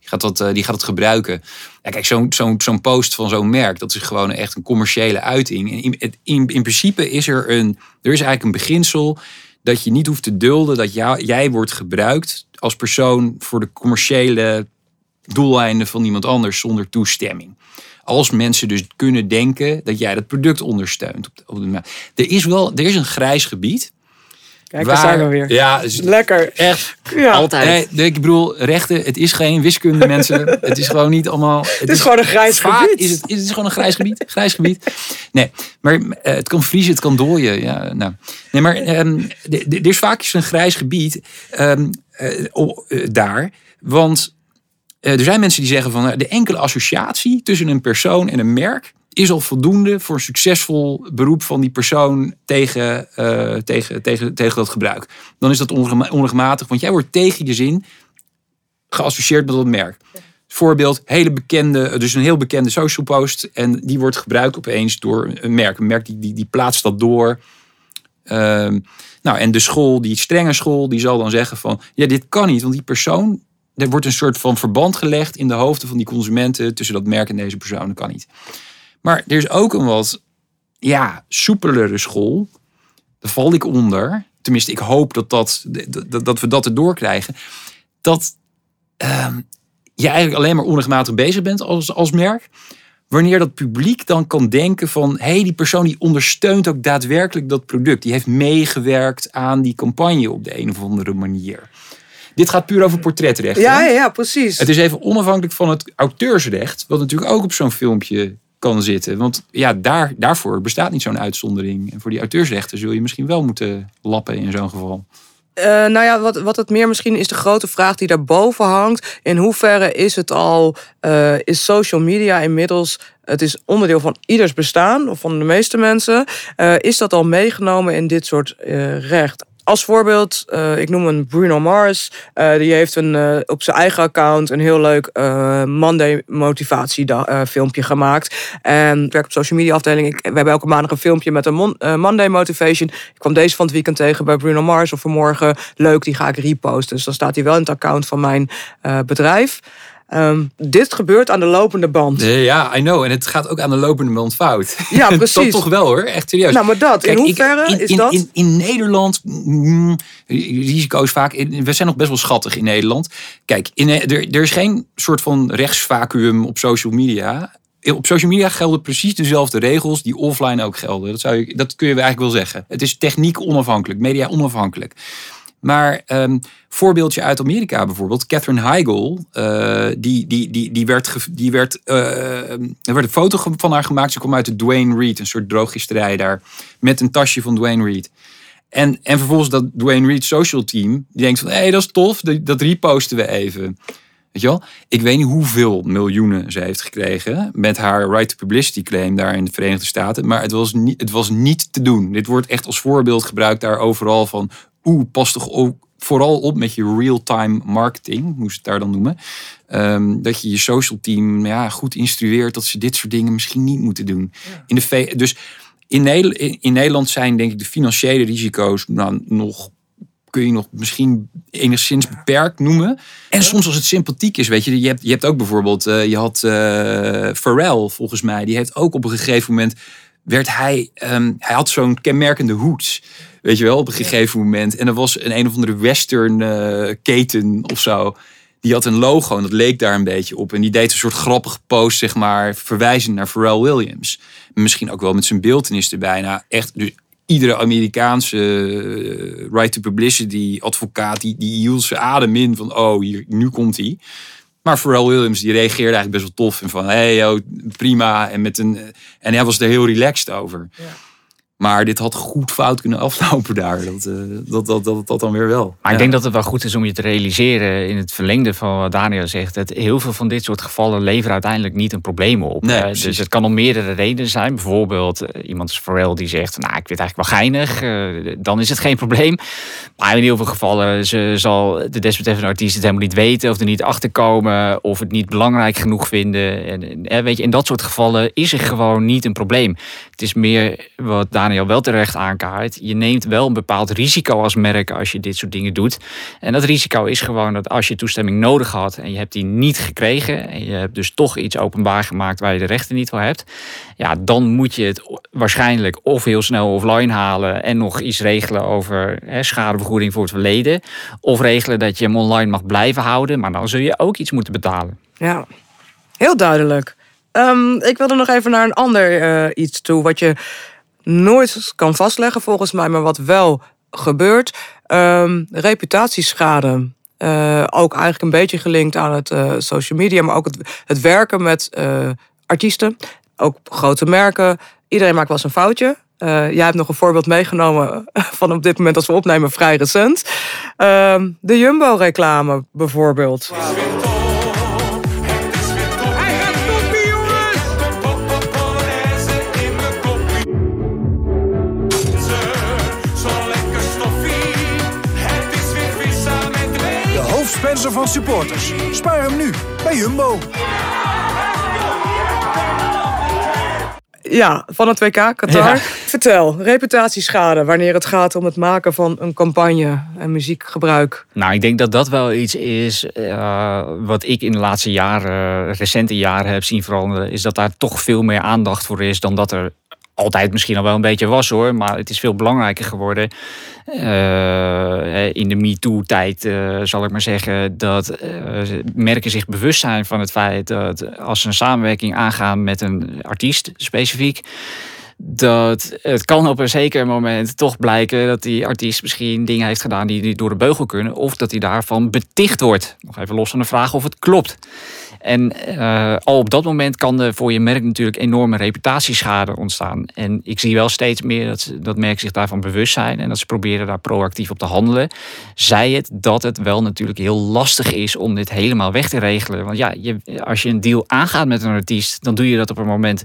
Die gaat, dat, eh, die gaat het gebruiken. Ja, kijk, zo'n zo'n zo'n post van zo'n merk, dat is gewoon echt een commerciële uiting. En in, in, in principe is er een, er is eigenlijk een beginsel dat je niet hoeft te dulden dat jou, jij wordt gebruikt als persoon voor de commerciële doeleinden van iemand anders zonder toestemming. Als mensen dus kunnen denken dat jij dat product ondersteunt. Op de, op de, er is wel er is een grijs gebied. Kijk, daar zijn we weer. Ja, dus Lekker. echt. Ja. Altijd. Nee, ik bedoel, rechten, het is geen wiskunde, mensen. <laughs> Het is gewoon niet allemaal. Het, Het is gewoon een grijs vaak gebied. Is het, is het gewoon een grijs gebied. Grijs gebied. Nee, maar eh, het kan vriezen, het kan dooien. Ja, nou. Nee, maar ehm, er is vaak eens een grijs gebied ehm, eh, eh, daar. Want er zijn mensen die zeggen van eh, de enkele associatie tussen een persoon en een merk is al voldoende voor een succesvol beroep van die persoon tegen, eh, tegen, tegen, tegen dat gebruik. Dan is dat onrechtmatig, want jij wordt tegen je zin geassocieerd met dat merk. Voorbeeld, hele bekende, dus een heel bekende social post. En die wordt gebruikt opeens door een merk. Een merk die, die, die plaatst dat door. Ehm, nou, en de school, die strenge school, die zal dan zeggen van... Ja, dit kan niet, want die persoon... Er wordt een soort van verband gelegd in de hoofden van die consumenten... tussen dat merk en deze persoon. Dat kan niet. Maar er is ook een wat ja, soepelere school. Daar val ik onder. Tenminste, ik hoop dat, dat, dat, dat we dat erdoor krijgen. Dat ehm, je eigenlijk alleen maar onrechtmatig bezig bent als, als merk. Wanneer dat publiek dan kan denken van... hé, hey, die persoon die ondersteunt ook daadwerkelijk dat product. Die heeft meegewerkt aan die campagne op de een of andere manier. Dit gaat puur over portretrecht. Ja, hè? ja, ja, precies. Het is even onafhankelijk van het auteursrecht, wat natuurlijk ook op zo'n filmpje kan zitten. Want ja, daar, daarvoor bestaat niet zo'n uitzondering. En voor die auteursrechten zul je misschien wel moeten lappen in zo'n geval. Eh, nou ja, wat, wat het meer misschien is de grote vraag die daarboven hangt. In hoeverre is het al, eh, is social media inmiddels, het is onderdeel van ieders bestaan, of van de meeste mensen. Eh, is dat al meegenomen in dit soort recht? Als voorbeeld, eh, ik noem een Bruno Mars. Eh, die heeft een, eh, op zijn eigen account een heel leuk Monday motivatie filmpje gemaakt. En ik werk op social media afdeling. Ik, we hebben elke maandag een filmpje met een mon- Monday motivation. Ik kwam deze van het weekend tegen bij Bruno Mars. Of vanmorgen, leuk, die ga ik reposten. Dus dan staat hij wel in het account van mijn bedrijf. Ehm, dit gebeurt aan de lopende band. Eh, Ja, I know. En het gaat ook aan de lopende band fout. Ja, <laughs> dat precies. toch wel hoor, echt serieus. Nou, maar dat, in ik- hoeverre in, is in, dat? In, in Nederland, mm, risico's vaak, we zijn nog best wel schattig in Nederland. Kijk, in, er, er is geen soort van rechtsvacuum op social media. Op social media gelden precies dezelfde regels die offline ook gelden. Dat, zou je, dat kun je eigenlijk wel zeggen. Het is techniek onafhankelijk, media onafhankelijk. Maar um, voorbeeldje uit Amerika bijvoorbeeld. Catherine Heigl, uh, die, die, die, die werd, die werd, uh, er werd een foto van haar gemaakt. Ze kwam uit de Dwayne Reed, een soort drooggisterij daar. Met een tasje van Dwayne Reed. En, en vervolgens dat Dwayne Reed social team, die denkt van, hé, hey, dat is tof, dat, dat reposten we even. Weet je wel? Ik weet niet hoeveel miljoenen ze heeft gekregen met haar right to publicity claim daar in de Verenigde Staten. Maar het was niet, het was niet te doen. Dit wordt echt als voorbeeld gebruikt daar overal van. Oeh, pas toch ook vooral op met je real-time marketing, moest het daar dan noemen. Ehm, dat je je social team ja, goed instrueert dat ze dit soort dingen misschien niet moeten doen. In de dus in Nederland, in Nederland zijn denk ik de financiële risico's nou, nog kun je nog misschien enigszins beperkt noemen. En soms als het sympathiek is, weet je, je hebt, je hebt ook bijvoorbeeld, uh, je had uh, Pharrell volgens mij, die heeft ook op een gegeven moment, werd hij, um, hij had zo'n kenmerkende hoed. Weet je wel, op een gegeven moment. En er was een een of andere western uh, keten of zo. Die had een logo en dat leek daar een beetje op. En die deed een soort grappige post, zeg maar, verwijzend naar Pharrell Williams. Misschien ook wel met zijn beeldenis erbij. Nou, echt, dus iedere Amerikaanse uh, right to publicity advocaat, die, die hield zijn adem in van, oh, hier, nu komt hij. Maar Pharrell Williams die reageerde eigenlijk best wel tof. En van, hey, prima. En, met een, en hij was er heel relaxed over. Ja. Maar dit had goed fout kunnen aflopen daar. Dat, uh, dat, dat, dat, dat, dan weer wel. Maar ik denk dat het wel goed is om je te realiseren in het verlengde van wat Daniel zegt. Dat heel veel van dit soort gevallen leveren uiteindelijk niet een probleem op. Nee, dus het kan om meerdere redenen zijn. Bijvoorbeeld uh, iemand als Pharrell die zegt, nou ik het eigenlijk wel geinig. Uh, dan is het geen probleem. Maar in heel veel gevallen ze, zal de desbetreffende artiest het helemaal niet weten. Of er niet achter komen. Of het niet belangrijk genoeg vinden. En, weet je, in dat soort gevallen is er gewoon niet een probleem. Het is meer wat Daniel Daniel wel terecht aankaart. Je neemt wel een bepaald risico als merk als je dit soort dingen doet. En dat risico is gewoon dat als je toestemming nodig had en je hebt die niet gekregen. En je hebt dus toch iets openbaar gemaakt waar je de rechten niet voor hebt. Ja, dan moet je het waarschijnlijk of heel snel offline halen en nog iets regelen over hè, schadevergoeding voor het verleden. Of regelen dat je hem online mag blijven houden. Maar dan zul je ook iets moeten betalen. Ja, heel duidelijk. Um, ik wilde nog even naar een ander uh, iets toe. Wat je nooit kan vastleggen volgens mij, maar wat wel gebeurt. Um, reputatieschade. Uh, ook eigenlijk een beetje gelinkt aan het uh, social media, maar ook het, het werken met uh, artiesten, ook grote merken. Iedereen maakt wel eens een foutje. jij hebt nog een voorbeeld meegenomen <laughs> van op dit moment als we opnemen vrij recent. Ehm, de Jumbo-reclame bijvoorbeeld. Van supporters. Spaar hem nu bij Jumbo. Ja, van het WK Qatar. Vertel, reputatieschade wanneer het gaat om het maken van een campagne en muziekgebruik. Nou, ik denk dat dat wel iets is uh, wat ik in de laatste jaren, recente jaren heb zien veranderen. Is dat daar toch veel meer aandacht voor is dan dat er altijd misschien al wel een beetje was hoor, maar het is veel belangrijker geworden. Uh, in de MeToo-tijd, uh, zal ik maar zeggen, dat uh, merken zich bewust zijn van het feit dat als ze een samenwerking aangaan met een artiest specifiek, dat het kan op een zeker moment toch blijken dat die artiest misschien dingen heeft gedaan die door de beugel kunnen, of dat hij daarvan beticht wordt. Nog even los van de vraag of het klopt. En uh, al op dat moment kan er voor je merk natuurlijk enorme reputatieschade ontstaan. En ik zie wel steeds meer dat, dat merken zich daarvan bewust zijn en dat ze proberen daar proactief op te handelen. Zij het dat het wel natuurlijk heel lastig is om dit helemaal weg te regelen. Want ja, je, als je een deal aangaat met een artiest, dan doe je dat op een moment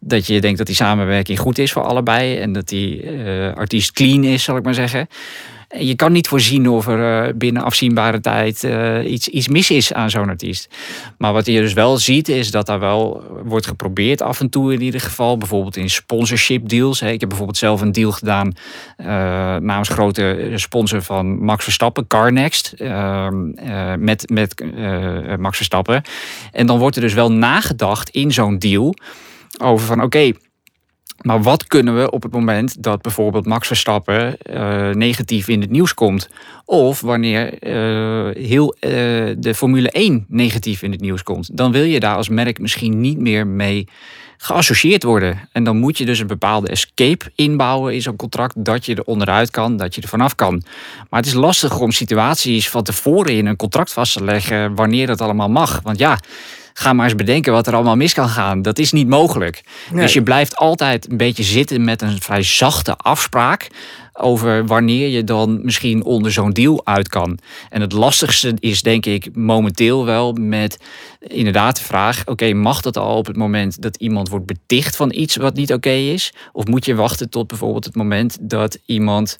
dat je denkt dat die samenwerking goed is voor allebei en dat die uh, artiest clean is, zal ik maar zeggen. Je kan niet voorzien of er uh, binnen afzienbare tijd uh, iets, iets mis is aan zo'n artiest. Maar wat je dus wel ziet, is dat daar wel wordt geprobeerd af en toe in ieder geval. Bijvoorbeeld in sponsorship deals. Ik heb bijvoorbeeld zelf een deal gedaan namens grote sponsor van Max Verstappen, CarNext. Ehm, met met Max Verstappen. En dan wordt er dus wel nagedacht in zo'n deal over van oké, maar wat kunnen we op het moment dat bijvoorbeeld Max Verstappen uh, negatief in het nieuws komt? Of wanneer uh, heel uh, de Formule 1 negatief in het nieuws komt? Dan wil je daar als merk misschien niet meer mee geassocieerd worden. En dan moet je dus een bepaalde escape inbouwen in zo'n contract. Dat je er onderuit kan, dat je er vanaf kan. Maar het is lastig om situaties van tevoren in een contract vast te leggen wanneer dat allemaal mag. Want ja ga maar eens bedenken wat er allemaal mis kan gaan. Dat is niet mogelijk. Nee. Dus je blijft altijd een beetje zitten met een vrij zachte afspraak over wanneer je dan misschien onder zo'n deal uit kan. En het lastigste is denk ik momenteel wel met inderdaad de vraag... oké, mag dat al op het moment dat iemand wordt beticht van iets wat niet oké is? Of moet je wachten tot bijvoorbeeld het moment dat iemand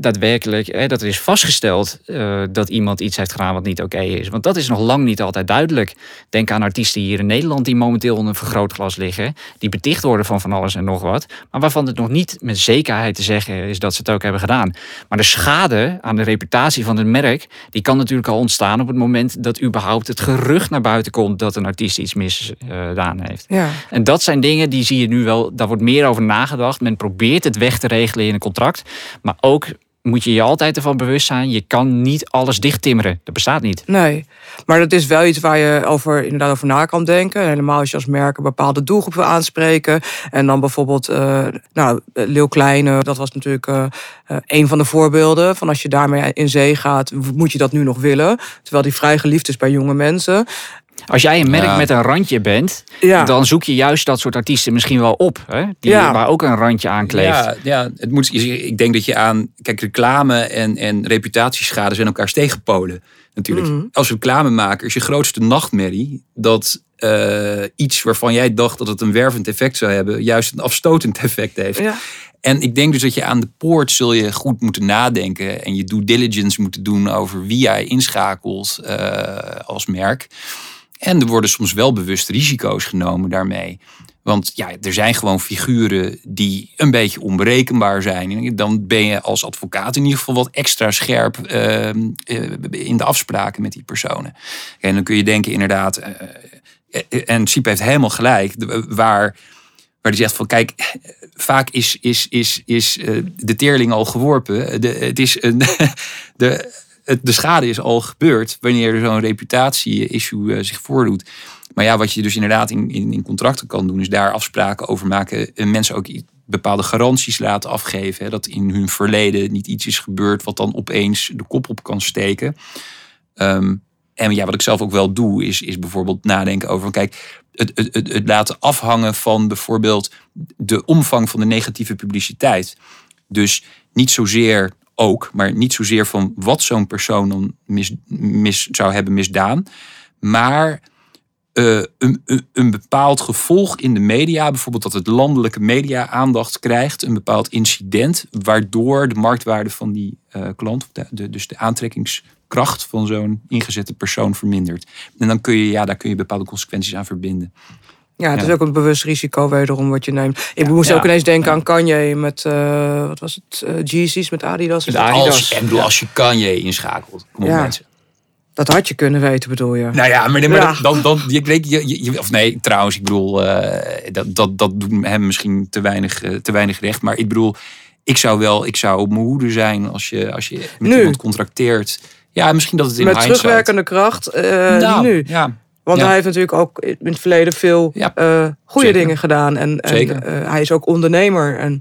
daadwerkelijk, hè, dat er is vastgesteld eh, dat iemand iets heeft gedaan wat niet oké is. Want dat is nog lang niet altijd duidelijk. Denk aan artiesten hier in Nederland die momenteel onder een vergrootglas liggen, die beticht worden van van alles en nog wat, maar waarvan het nog niet met zekerheid te zeggen is dat ze het ook hebben gedaan. Maar de schade aan de reputatie van het merk, die kan natuurlijk al ontstaan op het moment dat überhaupt het gerucht naar buiten komt dat een artiest iets misdaan heeft. Ja. En dat zijn dingen die zie je nu wel, daar wordt meer over nagedacht. Men probeert het weg te regelen in een contract. Maar ook moet je je altijd ervan bewust zijn, je kan niet alles dichttimmeren. Dat bestaat niet. Nee, maar dat is wel iets waar je over, inderdaad over na kan denken. Helemaal als je als merk een bepaalde doelgroep wil aanspreken. En dan bijvoorbeeld, eh nou, Leeuw Kleine, dat was natuurlijk eh, eh, een van de voorbeelden. Van als je daarmee in zee gaat, moet je dat nu nog willen? Terwijl die vrij geliefd is bij jonge mensen. Als jij een merk Ja. met een randje bent, Ja. dan zoek je juist dat soort artiesten misschien wel op. Hè? Die, Ja. Waar ook een randje aan kleeft. Ja, ja het moet, ik denk dat je aan. Kijk, reclame en, en reputatieschade zijn elkaars tegenpolen. Natuurlijk. Mhm. Als reclamemaker is je grootste nachtmerrie dat eh, iets waarvan jij dacht dat het een wervend effect zou hebben, juist een afstotend <laughs> effect heeft. Ja. En ik denk dus dat je aan de poort zul je goed moeten nadenken en je due diligence moeten doen over wie jij inschakelt eh, als merk. En er worden soms wel bewust risico's genomen daarmee. Want ja, er zijn gewoon figuren die een beetje onberekenbaar zijn. Dan ben je als advocaat in ieder geval wat extra scherp eh, eh, in de afspraken met die personen. En dan kun je denken inderdaad, eh, eh, en Siep heeft helemaal gelijk, waar, waar hij zegt van kijk, vaak is, is, is, is de teerling al geworpen. Het is een, <laughs> de, de schade is al gebeurd wanneer er zo'n reputatie-issue eh, zich voordoet. Maar ja, wat je dus inderdaad in, in, in contracten kan doen, is daar afspraken over maken. En mensen ook bepaalde garanties laten afgeven. Hè, dat in hun verleden niet iets is gebeurd wat dan opeens de kop op kan steken. Ehm, en ja, wat ik zelf ook wel doe, is, is bijvoorbeeld nadenken over. Kijk, het, het, het laten afhangen van bijvoorbeeld de omvang van de negatieve publiciteit. Dus niet zozeer ook, maar niet zozeer van wat zo'n persoon dan mis, zou hebben misdaan. Maar eh, een, een, bepaald gevolg in de media, bijvoorbeeld dat het landelijke media aandacht krijgt, een bepaald incident, waardoor de marktwaarde van die eh, klant, de- dus de aantrekkingskracht van zo'n ingezette persoon vermindert. En dan kun je, ja, daar kun je bepaalde consequenties aan verbinden. Ja, het Ja. is ook een bewust risico wederom wat je neemt. Ik moest Ja. ook ineens denken aan Kanye met, eh, wat was het, Yeezys met Adidas. Met Adidas. Als, en bedoel, als je Kanye inschakelt, kom op Ja. mensen. Dat had je kunnen weten, bedoel je? Nou ja, maar, maar Ja. dat- dan, dan, je, weet je, je, je- of nee, trouwens, ik bedoel, eh, dat, dat, dat doet hem misschien te weinig, te weinig recht. Maar ik bedoel, ik zou wel, ik zou op mijn hoede zijn als je, als je met Nu? iemand contracteert. Ja, misschien dat het in met hindsight... terugwerkende kracht eh, Nou, nu. Ja, Want Ja. hij heeft natuurlijk ook in het verleden veel Ja. eh goede Zeker. dingen gedaan. En, eh, hij is ook ondernemer. En,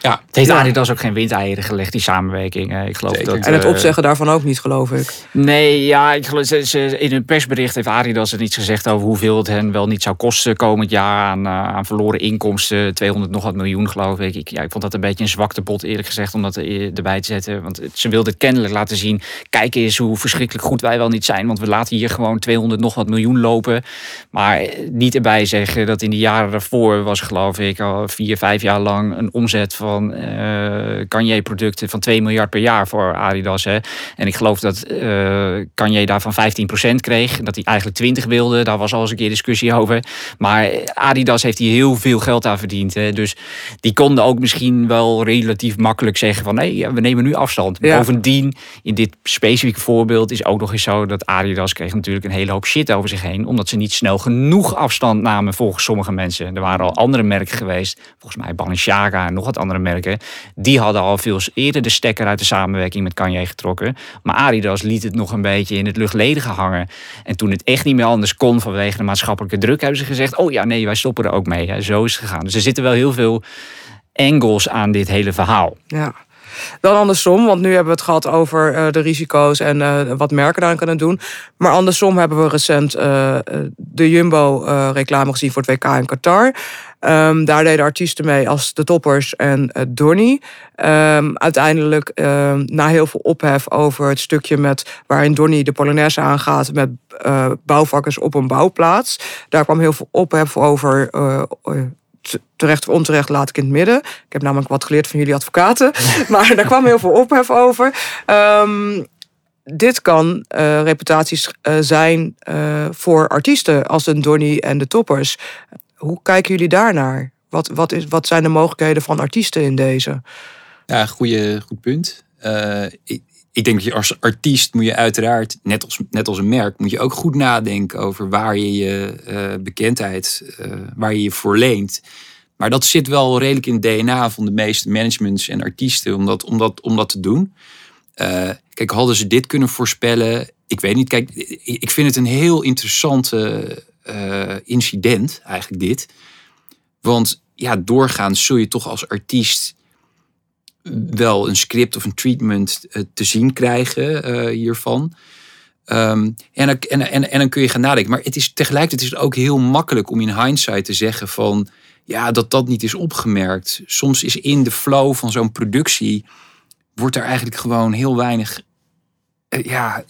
ja, Het heeft Ja. Adidas ook geen windeieren gelegd, die samenwerking. Eh, Ik geloof Zeker. dat, en het eh, opzeggen daarvan ook niet, geloof ik. Nee, ja, ik geloof, ze, ze- in hun persbericht heeft Adidas er iets gezegd over hoeveel het hen wel niet zou kosten komend jaar aan, eh, aan verloren inkomsten. 200 nog wat miljoen, geloof ik. ik. Ja, ik vond dat een beetje een zwakte bot, eerlijk gezegd, om dat er- erbij te zetten. Want ze wilden kennelijk laten zien, kijk eens hoe verschrikkelijk goed wij wel niet zijn. Want we laten hier gewoon 200 nog wat miljoen lopen. Maar niet erbij zeggen dat in de jaren daarvoor was, geloof ik, al vier, vijf jaar lang een omzet van eh Kanye-producten van 2 miljard per jaar voor Adidas. Hè. En ik geloof dat eh Kanye daarvan 15% kreeg. Dat hij eigenlijk 20 wilde. Daar was al eens een keer discussie over. Maar Adidas heeft hier heel veel geld aan verdiend. Hè. Dus die konden ook misschien wel relatief makkelijk zeggen van... nee, we nemen nu afstand. Ja. Bovendien, in dit specifieke voorbeeld is ook nog eens zo... dat Adidas kreeg natuurlijk een hele hoop shit over zich heen... omdat ze niet snel genoeg afstand namen volgens sommige mensen. Er waren al andere merken geweest. Volgens mij Balenciaga en nog wat andere merken. Die hadden al veel eerder de stekker uit de samenwerking met Kanye getrokken. Maar Adidas liet het nog een beetje in het luchtledige hangen. En toen het echt niet meer anders kon vanwege de maatschappelijke druk... hebben ze gezegd, oh ja, nee, wij stoppen er ook mee. Zo is het gegaan. Dus er zitten wel heel veel angles aan dit hele verhaal. Ja. Dan andersom, want nu hebben we het gehad over uh, de risico's en uh, wat merken daaraan kunnen doen. Maar andersom hebben we recent uh, de Jumbo-reclame gezien voor het WK in Qatar. Um, daar deden artiesten mee als de Toppers en Donny. Um, uiteindelijk, um, na heel veel ophef over het stukje met waarin Donny de Polonaise aangaat met bouwvakkers op een bouwplaats. Daar kwam heel veel ophef over. Terecht of onterecht laat ik in het midden. Ik heb namelijk wat geleerd van jullie advocaten. <laughs> maar daar kwam heel veel ophef over. Um, dit kan uh, reputaties uh, zijn uh, voor artiesten als een Donny en de Toppers. Hoe kijken jullie daarnaar? Wat, wat, is, wat zijn de mogelijkheden van artiesten in deze? Ja, goede, goed punt. ik, ik denk dat je als artiest moet je uiteraard, net als, net als een merk, moet je ook goed nadenken over waar je je uh, bekendheid, uh, waar je je voor leent. Maar dat zit wel redelijk in het DNA van de meeste managements en artiesten om dat, om dat, om dat te doen. Uh, kijk, hadden ze dit kunnen voorspellen? Ik weet niet. Kijk, ik vind het een heel interessante incident, eigenlijk dit. Want ja, doorgaans zul je toch als artiest wel een script of een treatment uh, te zien krijgen uh, hiervan. Um, en, en, en, en dan kun je gaan nadenken. Maar het is, tegelijkertijd is het ook heel makkelijk om in hindsight te zeggen van... ja, dat dat niet is opgemerkt. Soms is in de flow van zo'n productie... wordt er eigenlijk gewoon heel weinig... Uh, ja,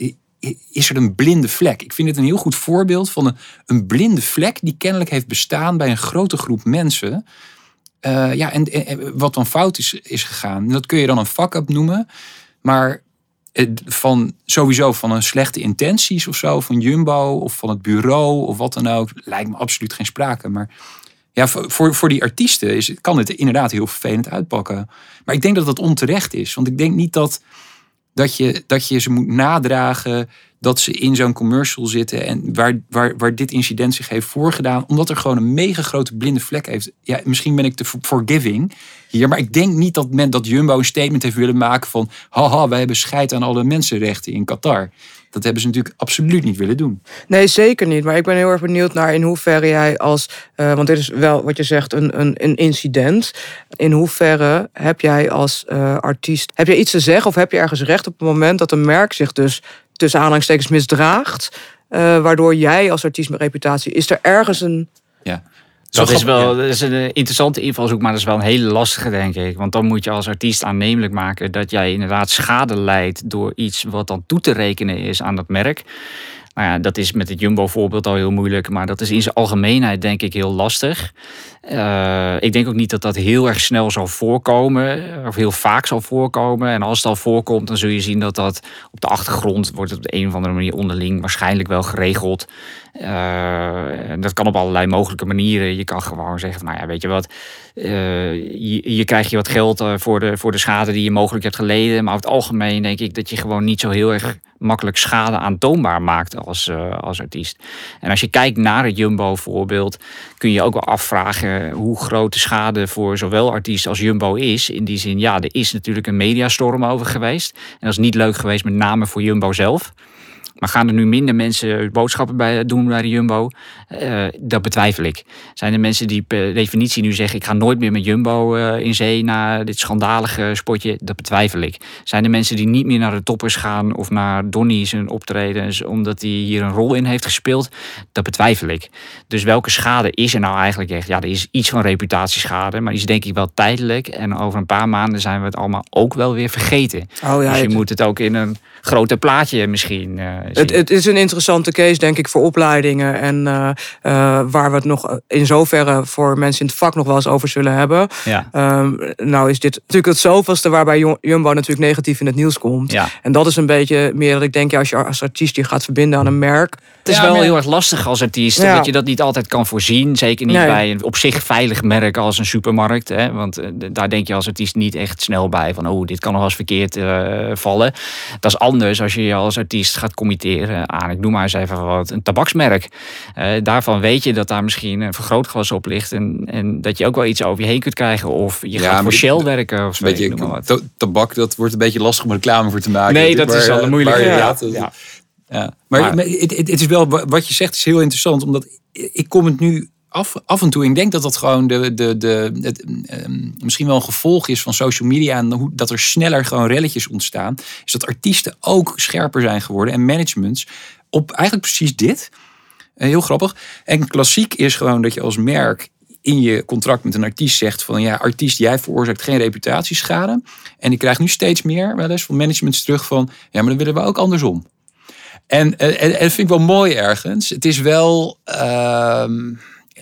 is er een blinde vlek. Ik vind het een heel goed voorbeeld van een, een blinde vlek... die kennelijk heeft bestaan bij een grote groep mensen... Uh, ja, en, en, wat dan fout is, is gegaan. Dat kun je dan een fuck-up noemen. Maar van sowieso van een slechte intenties of zo, van Jumbo of van het bureau of wat dan ook, lijkt me absoluut geen sprake. Maar ja, voor, voor die artiesten is, kan het inderdaad heel vervelend uitpakken. Maar ik denk dat dat onterecht is. Want ik denk niet dat, dat, je, dat je ze moet nadragen dat ze in zo'n commercial zitten en waar, waar, waar dit incident zich heeft voorgedaan, omdat er gewoon een mega grote blinde vlek heeft. Ja, misschien ben ik te forgiving hier, maar ik denk niet dat men dat Jumbo een statement heeft willen maken van haha, wij hebben scheid aan alle mensenrechten in Qatar. Dat hebben ze natuurlijk absoluut niet willen doen. Nee, zeker niet. Maar ik ben heel erg benieuwd naar in hoeverre jij als. Uh, want dit is wel wat je zegt, een, een, een incident. In hoeverre heb jij als uh, artiest. Heb je iets te zeggen of heb je ergens recht op het moment dat een merk zich dus tussen aanhalingstekens misdraagt. Uh, waardoor jij als artiest met reputatie. Is er ergens een. Ja. Dat is wel dat is een interessante invalshoek, maar dat is wel een hele lastige, denk ik. Want dan moet je als artiest aannemelijk maken dat jij inderdaad schade leidt door iets wat dan toe te rekenen is aan dat merk. Nou ja, dat is met het Jumbo-voorbeeld al heel moeilijk, maar dat is in zijn algemeenheid denk ik heel lastig. Uh, ik denk ook niet dat dat heel erg snel zal voorkomen, of heel vaak zal voorkomen. En als het al voorkomt, dan zul je zien dat dat op de achtergrond wordt op de een of andere manier onderling waarschijnlijk wel geregeld. Uh, dat kan op allerlei mogelijke manieren. Je kan gewoon zeggen van, nou ja, weet je wat, uh, je, krijgt je wat geld voor de, voor de schade die je mogelijk hebt geleden. Maar over het algemeen denk ik dat je gewoon niet zo heel erg makkelijk schade aantoonbaar maakt als, als artiest. En als je kijkt naar het Jumbo-voorbeeld, kun je ook wel afvragen hoe groot de schade voor zowel artiest als Jumbo is. In die zin, ja, er is natuurlijk een mediastorm over geweest. En dat is niet leuk geweest, met name voor Jumbo zelf. Maar gaan er nu minder mensen boodschappen bij doen bij de Jumbo? Uh, dat betwijfel ik. Zijn er mensen die per definitie nu zeggen: ik ga nooit meer met Jumbo uh, in zee na dit schandalige spotje? Dat betwijfel ik. Zijn er mensen die niet meer naar de toppers gaan of naar Donny zijn optredens omdat hij hier een rol in heeft gespeeld? Dat betwijfel ik. Dus welke schade is er nou eigenlijk echt? Ja, er is iets van reputatieschade, maar die is denk ik wel tijdelijk. En over een paar maanden zijn we het allemaal ook wel weer vergeten. Oh, ja, dus je moet het ook in een groter plaatje misschien. Uh, het, het, is een interessante case, denk ik, voor opleidingen. En uh, uh, waar we het nog in zoverre voor mensen in het vak nog wel eens over zullen hebben. Ja. Um, nou is dit natuurlijk het zoveelste waarbij Jumbo natuurlijk negatief in het nieuws komt. Ja. En dat is een beetje meer dat ik denk, ja, als je als artiest je gaat verbinden aan een merk. Het is wel heel erg lastig als artiest, ja. dat je dat niet altijd kan voorzien. Zeker niet nee. bij een op zich veilig merk als een supermarkt. Hè? Want daar denk je als artiest niet echt snel bij van, oh, dit kan nog wel eens verkeerd uh, vallen. Dat is anders als je je als artiest gaat committeren aan, ik noem maar eens even wat, een tabaksmerk. Uh, daarvan weet je dat daar misschien een vergrootglas op ligt en, en dat je ook wel iets over je heen kunt krijgen. Of je ja, gaat voor Shell werken of zo. Beetje, wat. Tabak, dat wordt een beetje lastig om reclame voor te maken. Nee, dat is al een moeilijke. Ja, ja. Maar het, het, is wel, wat je zegt is heel interessant, omdat ik kom het nu af, af en toe, ik denk dat dat gewoon de, de, de, het, ehm, misschien wel een gevolg is van social media en hoe, dat er sneller gewoon relletjes ontstaan, is dat artiesten ook scherper zijn geworden en managements op eigenlijk precies dit. Eh, Heel grappig. En klassiek is gewoon dat je als merk in je contract met een artiest zegt van ja, artiest, jij veroorzaakt geen reputatieschade. En ik krijg nu steeds meer wel eens van managements terug van ja, maar dan willen we ook andersom. En, en, en dat vind ik wel mooi ergens. Het is wel ehm,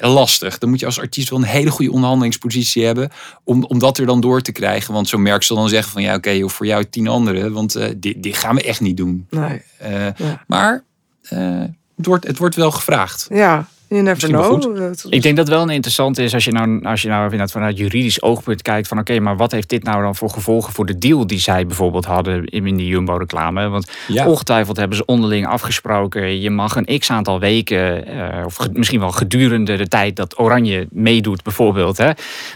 lastig. Dan moet je als artiest wel een hele goede onderhandelingspositie hebben. Om, om dat er dan door te krijgen. Want zo'n merk zal dan zeggen van ja, oké, joh, voor jou tien anderen. Want eh, dit, dit gaan we echt niet doen. Nee. Eh, Ja. Maar eh, het, wordt, het wordt wel gevraagd. Ja, you never know. Ik denk dat wel een interessant is als je nou, als je nou vanuit juridisch oogpunt kijkt van oké, maar wat heeft dit nou dan voor gevolgen voor de deal die zij bijvoorbeeld hadden in die Jumbo-reclame? Want Ja. ongetwijfeld hebben ze onderling afgesproken, je mag een x aantal weken, eh, of ge- misschien wel gedurende de tijd dat Oranje meedoet bijvoorbeeld, hè,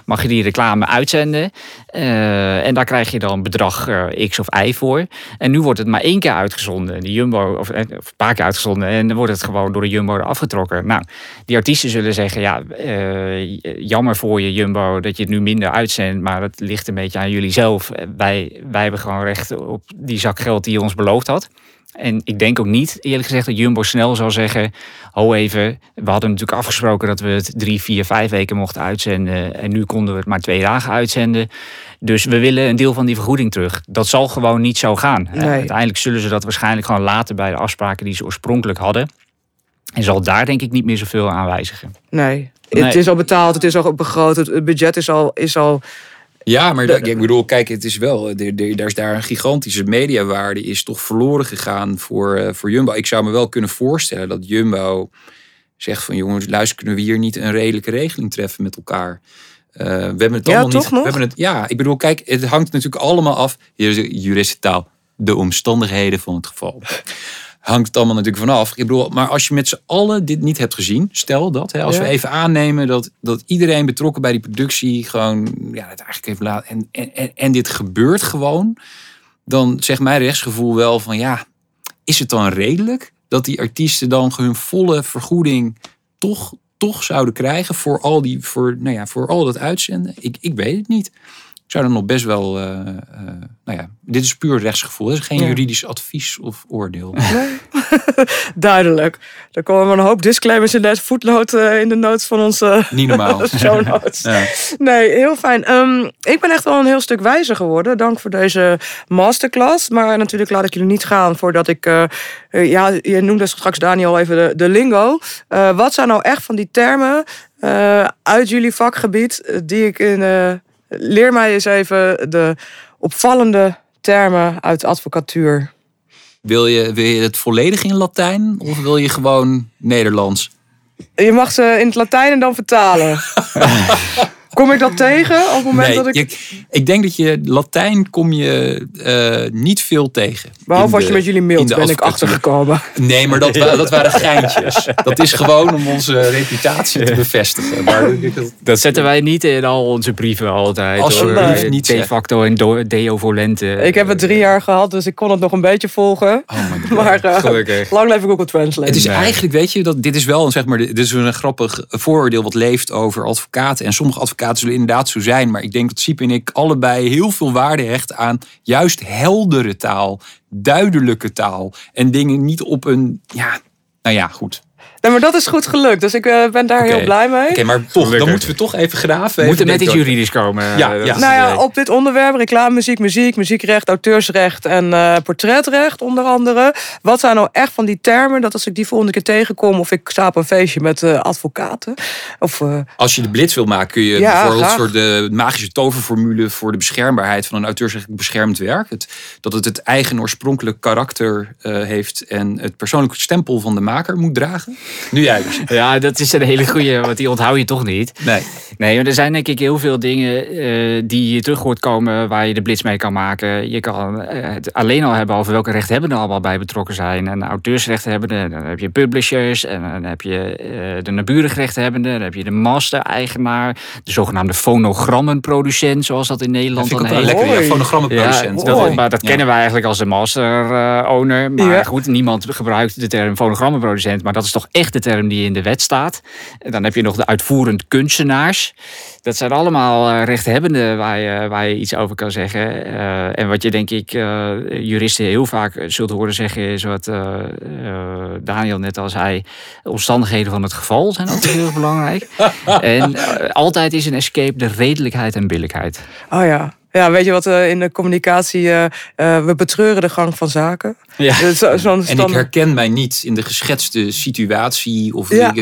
mag je die reclame uitzenden. Eh, en daar krijg je dan bedrag eh, x of y voor. En nu wordt het maar één keer uitgezonden, die Jumbo, of, eh, of een paar keer uitgezonden, en dan wordt het gewoon door de Jumbo afgetrokken. Nou, die artiesten zullen zeggen, ja, jammer voor je Jumbo dat je het nu minder uitzendt, maar dat ligt een beetje aan jullie zelf. Wij, wij hebben gewoon recht op die zak geld die je ons beloofd had. En ik denk ook niet, eerlijk gezegd, dat Jumbo snel zal zeggen: Ho even, we hadden natuurlijk afgesproken dat we het drie, vier, vijf weken mochten uitzenden. En nu konden we het maar twee dagen uitzenden. Dus we willen een deel van die vergoeding terug. Dat zal gewoon niet zo gaan. Eh, Nee. Uiteindelijk zullen ze dat waarschijnlijk gewoon laten bij de afspraken die ze oorspronkelijk hadden. En zal daar denk ik niet meer zoveel aan wijzigen. Nee. Nee. Het is al betaald, het is al begroot, het budget is al, is al Ja, maar dat- ik bedoel, kijk, het is wel, er, daar is daar een gigantische mediawaarde is toch verloren gegaan voor, eh, voor Jumbo. Ik zou me wel kunnen voorstellen dat Jumbo zegt van jongens, luister, kunnen we hier niet een redelijke regeling treffen met elkaar? Eh, we hebben het allemaal niet. nog? We hebben het, ja, ik bedoel, kijk, het hangt natuurlijk allemaal af. Hier is de juristentaal. De omstandigheden van het geval. Hangt het allemaal natuurlijk vanaf. Ik bedoel, maar als je met z'n allen dit niet hebt gezien, stel dat, hè, als Ja. we even aannemen dat, dat iedereen betrokken bij die productie gewoon, ja, het eigenlijk heeft laten. En, en, en, en dit gebeurt gewoon, dan zegt mijn rechtsgevoel wel van ja, is het dan redelijk dat die artiesten dan hun volle vergoeding toch, toch zouden krijgen voor al, die, voor, nou ja, voor al dat uitzenden? Ik, ik weet het niet. Zou dan nog best wel, eh, eh, nou ja, dit is puur rechtsgevoel. Dit is geen Ja. juridisch advies of oordeel. <laughs> duidelijk. Er komen een hoop disclaimers in deze voetnoot eh, in de notes van onze <laughs> Niet normaal. <laughs> show notes. Ja. Nee, heel fijn. Ehm, ik ben echt wel een heel stuk wijzer geworden. Dank voor deze masterclass. Maar natuurlijk laat ik jullie niet gaan voordat ik... ja, je noemde straks Daniel even de, de lingo. Wat zijn nou echt van die termen uit jullie vakgebied... die ik in... leer mij eens even de opvallende termen uit de advocatuur. Wil, je, wil je het volledig in Latijn of wil je gewoon Nederlands? Je mag ze in het Latijn en dan vertalen. <laughs> Kom ik dat tegen op het moment Nee, dat ik... je- ik denk dat je Latijn kom je eh, niet veel tegen. Behalve als je met jullie mailt, ben ik achtergekomen. Nee, maar dat, dat waren geintjes. Dat is gewoon om onze reputatie te bevestigen. Maar ik- dat- zetten wij niet in al onze brieven altijd. Alsjeblieft hoor. niet De facto en do- deo volente. Ik heb het drie jaar gehad, dus ik kon het nog een beetje volgen. oh my <laughs> god. Maar eh, Gelukkig. lang leven Google Translate. Het is Nee. eigenlijk, weet je, dat dit is wel een, zeg maar, dit is een grappig vooroordeel wat leeft over advocaten. En sommige advocaten zullen inderdaad zo zijn. Maar ik denk dat Siep en ik allebei heel veel waarde hechten aan juist heldere taal, duidelijke taal. En dingen niet op een, ja, nou ja, goed. Nee, maar dat is goed gelukt, dus ik eh, ben daar heel blij mee. Oké, maar toch, dan moeten we toch even graven. We moeten met iets juridisch komen. Ja, is Nou ja, op dit onderwerp, reclamemuziek, muziek, muziekrecht, auteursrecht en eh, portretrecht onder andere. Wat zijn nou echt van die termen, dat als ik die volgende keer tegenkom of ik sta op een feestje met eh, advocaten of eh, Als je de blitz wil maken, kun je Ja, bijvoorbeeld graag. een soort de magische toverformule voor de beschermbaarheid van een auteursrechtelijk beschermd werk. Het, dat het het eigen oorspronkelijk karakter eh, heeft en het persoonlijke stempel van de maker moet dragen. Nu jij dus. Ja, dat is een hele goeie, want die onthoud je toch niet. Nee. Nee, maar er zijn denk ik heel veel dingen eh, die je terug hoort komen waar je de blitz mee kan maken. Je kan eh, het alleen al hebben over welke rechthebbenden er allemaal bij betrokken zijn. En auteursrechthebbenden, dan heb je publishers en dan heb je eh, de naburig rechthebbenden, dan heb je de master-eigenaar, de zogenaamde fonogrammenproducent, zoals dat in Dat Nederland vind ik dan heet. lekker. Ja, fonogrammenproducent. Ja, dat, maar dat Ja. kennen wij eigenlijk als de master-owner. maar Ja. goed, niemand gebruikt de term fonogrammenproducent. Maar dat is toch toch echt de term die in de wet staat. En dan heb je nog de uitvoerend kunstenaars. Dat zijn allemaal uh, rechthebbenden waar je, waar je iets over kan zeggen. Uh, en wat je denk ik uh, juristen heel vaak zult horen zeggen is wat Daniel net al zei. Omstandigheden van het geval zijn ook heel belangrijk. <laughs> en altijd is een escape de redelijkheid en billijkheid. Oh ja, ja, weet je wat uh, in de communicatie, uh, uh, we betreuren de gang van zaken. Ja. Zo, en ik herken mij niet in de geschetste situatie of ja.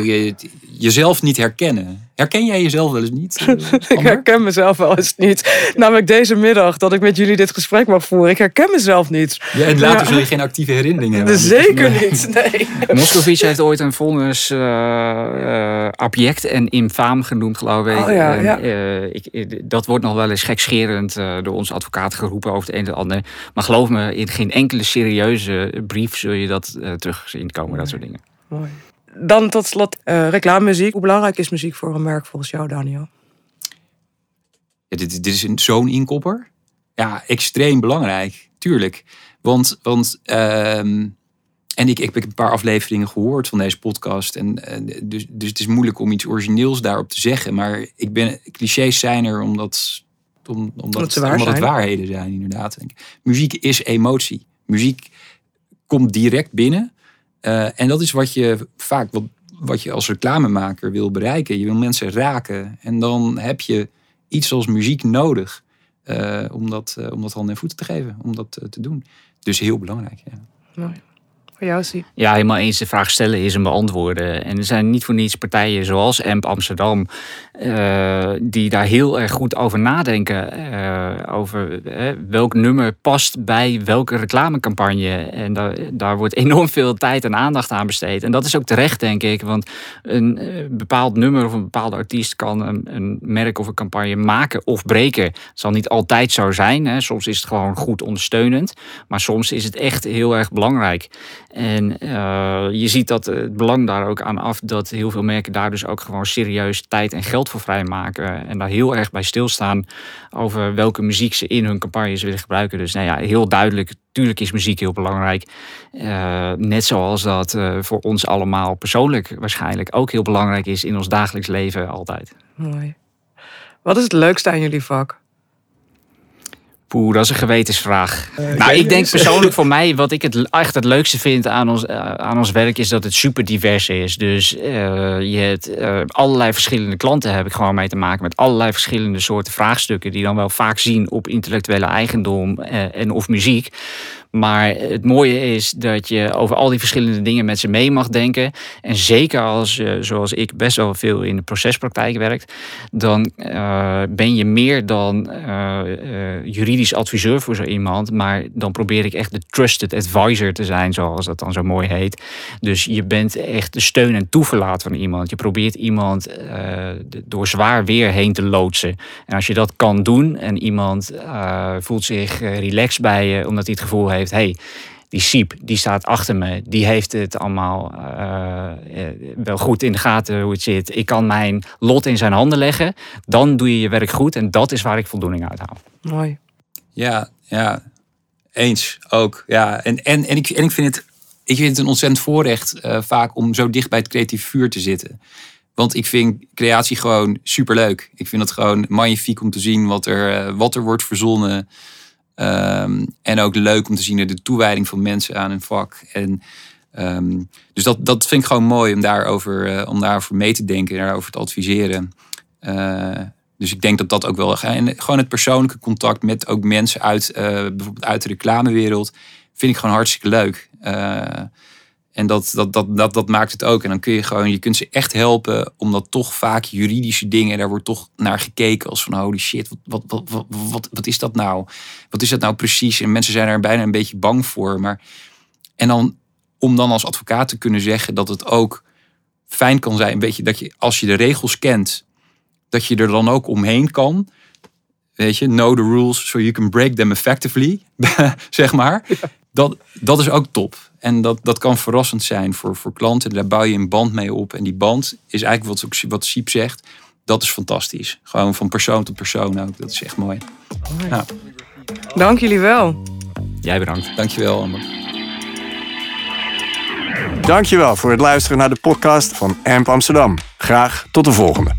jezelf niet herkennen. Herken jij jezelf wel eens niet? <laughs> ik herken mezelf wel eens niet. Namelijk deze middag dat ik met jullie dit gesprek mag voeren. Ik herken mezelf niet. Ja, en later zul je geen actieve herinneringen hebben. <laughs> Zeker niet, nee. Moscovici heeft ooit een vonnis uh, abject en infaam genoemd, geloof ik. Oh, ja, ja. En, ik, dat wordt nog wel eens gekscherend door onze advocaat geroepen over het een en het ander. Maar geloof me, in geen enkele serieuze brief zul je dat terug zien komen, dat soort dingen. Mooi. Dan tot slot uh, reclamemuziek. Hoe belangrijk is muziek voor een merk volgens jou, Daniel? Ja, dit, dit is zo'n inkopper. Ja, extreem belangrijk. Tuurlijk. Want, want um, en ik, ik heb een paar afleveringen gehoord van deze podcast. En, dus, dus het is moeilijk om iets origineels daarop te zeggen. Maar ik ben, clichés zijn er omdat, om, omdat, waar omdat het waarheden zijn, inderdaad. Muziek is emotie. Muziek komt direct binnen. Uh, en dat is wat je vaak, wat, je als reclamemaker wil bereiken. Je wil mensen raken. En dan heb je iets als muziek nodig uh, om, dat, uh, om dat handen en voeten te geven. Om dat te doen. Dus heel belangrijk. Ja. Mooi. Voor zie. Ja, helemaal eens. De vraag stellen is een beantwoorden. En er zijn niet voor niets partijen zoals AMP Amsterdam... Uh, die daar heel erg goed over nadenken. Uh, over uh, welk nummer past bij welke reclamecampagne. En daar, daar wordt enorm veel tijd en aandacht aan besteed. En dat is ook terecht, denk ik. Want een bepaald nummer of een bepaalde artiest... kan een, een merk of een campagne maken of breken. Het zal niet altijd zo zijn. Hè. Soms is het gewoon goed ondersteunend. Maar soms is het echt heel erg belangrijk. En uh, je ziet dat het belang daar ook aan af dat heel veel merken daar dus ook gewoon serieus tijd en geld voor vrijmaken. En daar heel erg bij stilstaan over welke muziek ze in hun campagnes willen gebruiken. Dus nou ja, heel duidelijk, tuurlijk is muziek heel belangrijk. Uh, net zoals dat uh, voor ons allemaal persoonlijk waarschijnlijk ook heel belangrijk is in ons dagelijks leven altijd. Mooi. Wat is het leukste aan jullie vak? Poeh, dat is een gewetensvraag. Uh, nou, ik denk persoonlijk <laughs> voor mij, wat ik het echt het leukste vind aan ons, uh, aan ons werk, is dat het super divers is. Dus uh, je hebt allerlei verschillende klanten, heb ik gewoon mee te maken met allerlei verschillende soorten vraagstukken, die dan wel vaak zien op intellectuele eigendom en of muziek. Maar het mooie is dat je over al die verschillende dingen met ze mee mag denken. En zeker als je, zoals ik, best wel veel in de procespraktijk werkt, dan uh, ben je meer dan uh, juridisch adviseur voor zo iemand. Maar dan probeer ik echt de trusted advisor te zijn, zoals dat dan zo mooi heet. Dus je bent echt de steun en toeverlaat van iemand. Je probeert iemand door zwaar weer heen te loodsen. En als je dat kan doen en iemand voelt zich relaxed bij je, omdat hij het gevoel heeft heeft, hey, die Siep, die staat achter me, die heeft het allemaal uh, wel goed in de gaten hoe het zit. Ik kan mijn lot in zijn handen leggen. Dan doe je je werk goed en dat is waar ik voldoening uit haal. Mooi. Ja, ja, eens ook. Ja, en, en, en, ik, en ik vind het ik vind het een ontzettend voorrecht uh, vaak om zo dicht bij het creatief vuur te zitten. Want ik vind creatie gewoon superleuk. Ik vind het gewoon magnifiek om te zien wat er, uh, wat er wordt verzonnen. Um, en ook leuk om te zien de toewijding van mensen aan hun vak. En, um, dus dat, dat vind ik gewoon mooi om daarover, uh, om daarover mee te denken en daarover te adviseren. Uh, dus ik denk dat dat ook wel. En gewoon het persoonlijke contact met ook mensen uit, uh, bijvoorbeeld uit de reclamewereld, vind ik gewoon hartstikke leuk. En dat, dat, dat, dat, dat maakt het ook. En dan kun je gewoon, je kunt ze echt helpen, omdat toch vaak juridische dingen, daar wordt toch naar gekeken als van holy shit, wat, wat, wat, wat, wat is dat nou? Wat is dat nou precies? En mensen zijn er bijna een beetje bang voor. Maar, en dan om dan als advocaat te kunnen zeggen dat het ook fijn kan zijn, een beetje dat je als je de regels kent, dat je er dan ook omheen kan. Weet je, know the rules so you can break them effectively, <laughs> zeg maar. Dat, dat is ook top. En dat, dat kan verrassend zijn voor, voor klanten. Daar bouw je een band mee op. En die band is eigenlijk wat, wat Siep zegt. Dat is fantastisch. Gewoon van persoon tot persoon ook. Dat is echt mooi. Nou. Dank jullie wel. Jij bedankt. Dankjewel, Amber. Dankjewel voor het luisteren naar de podcast van AMP Amsterdam. Graag tot de volgende.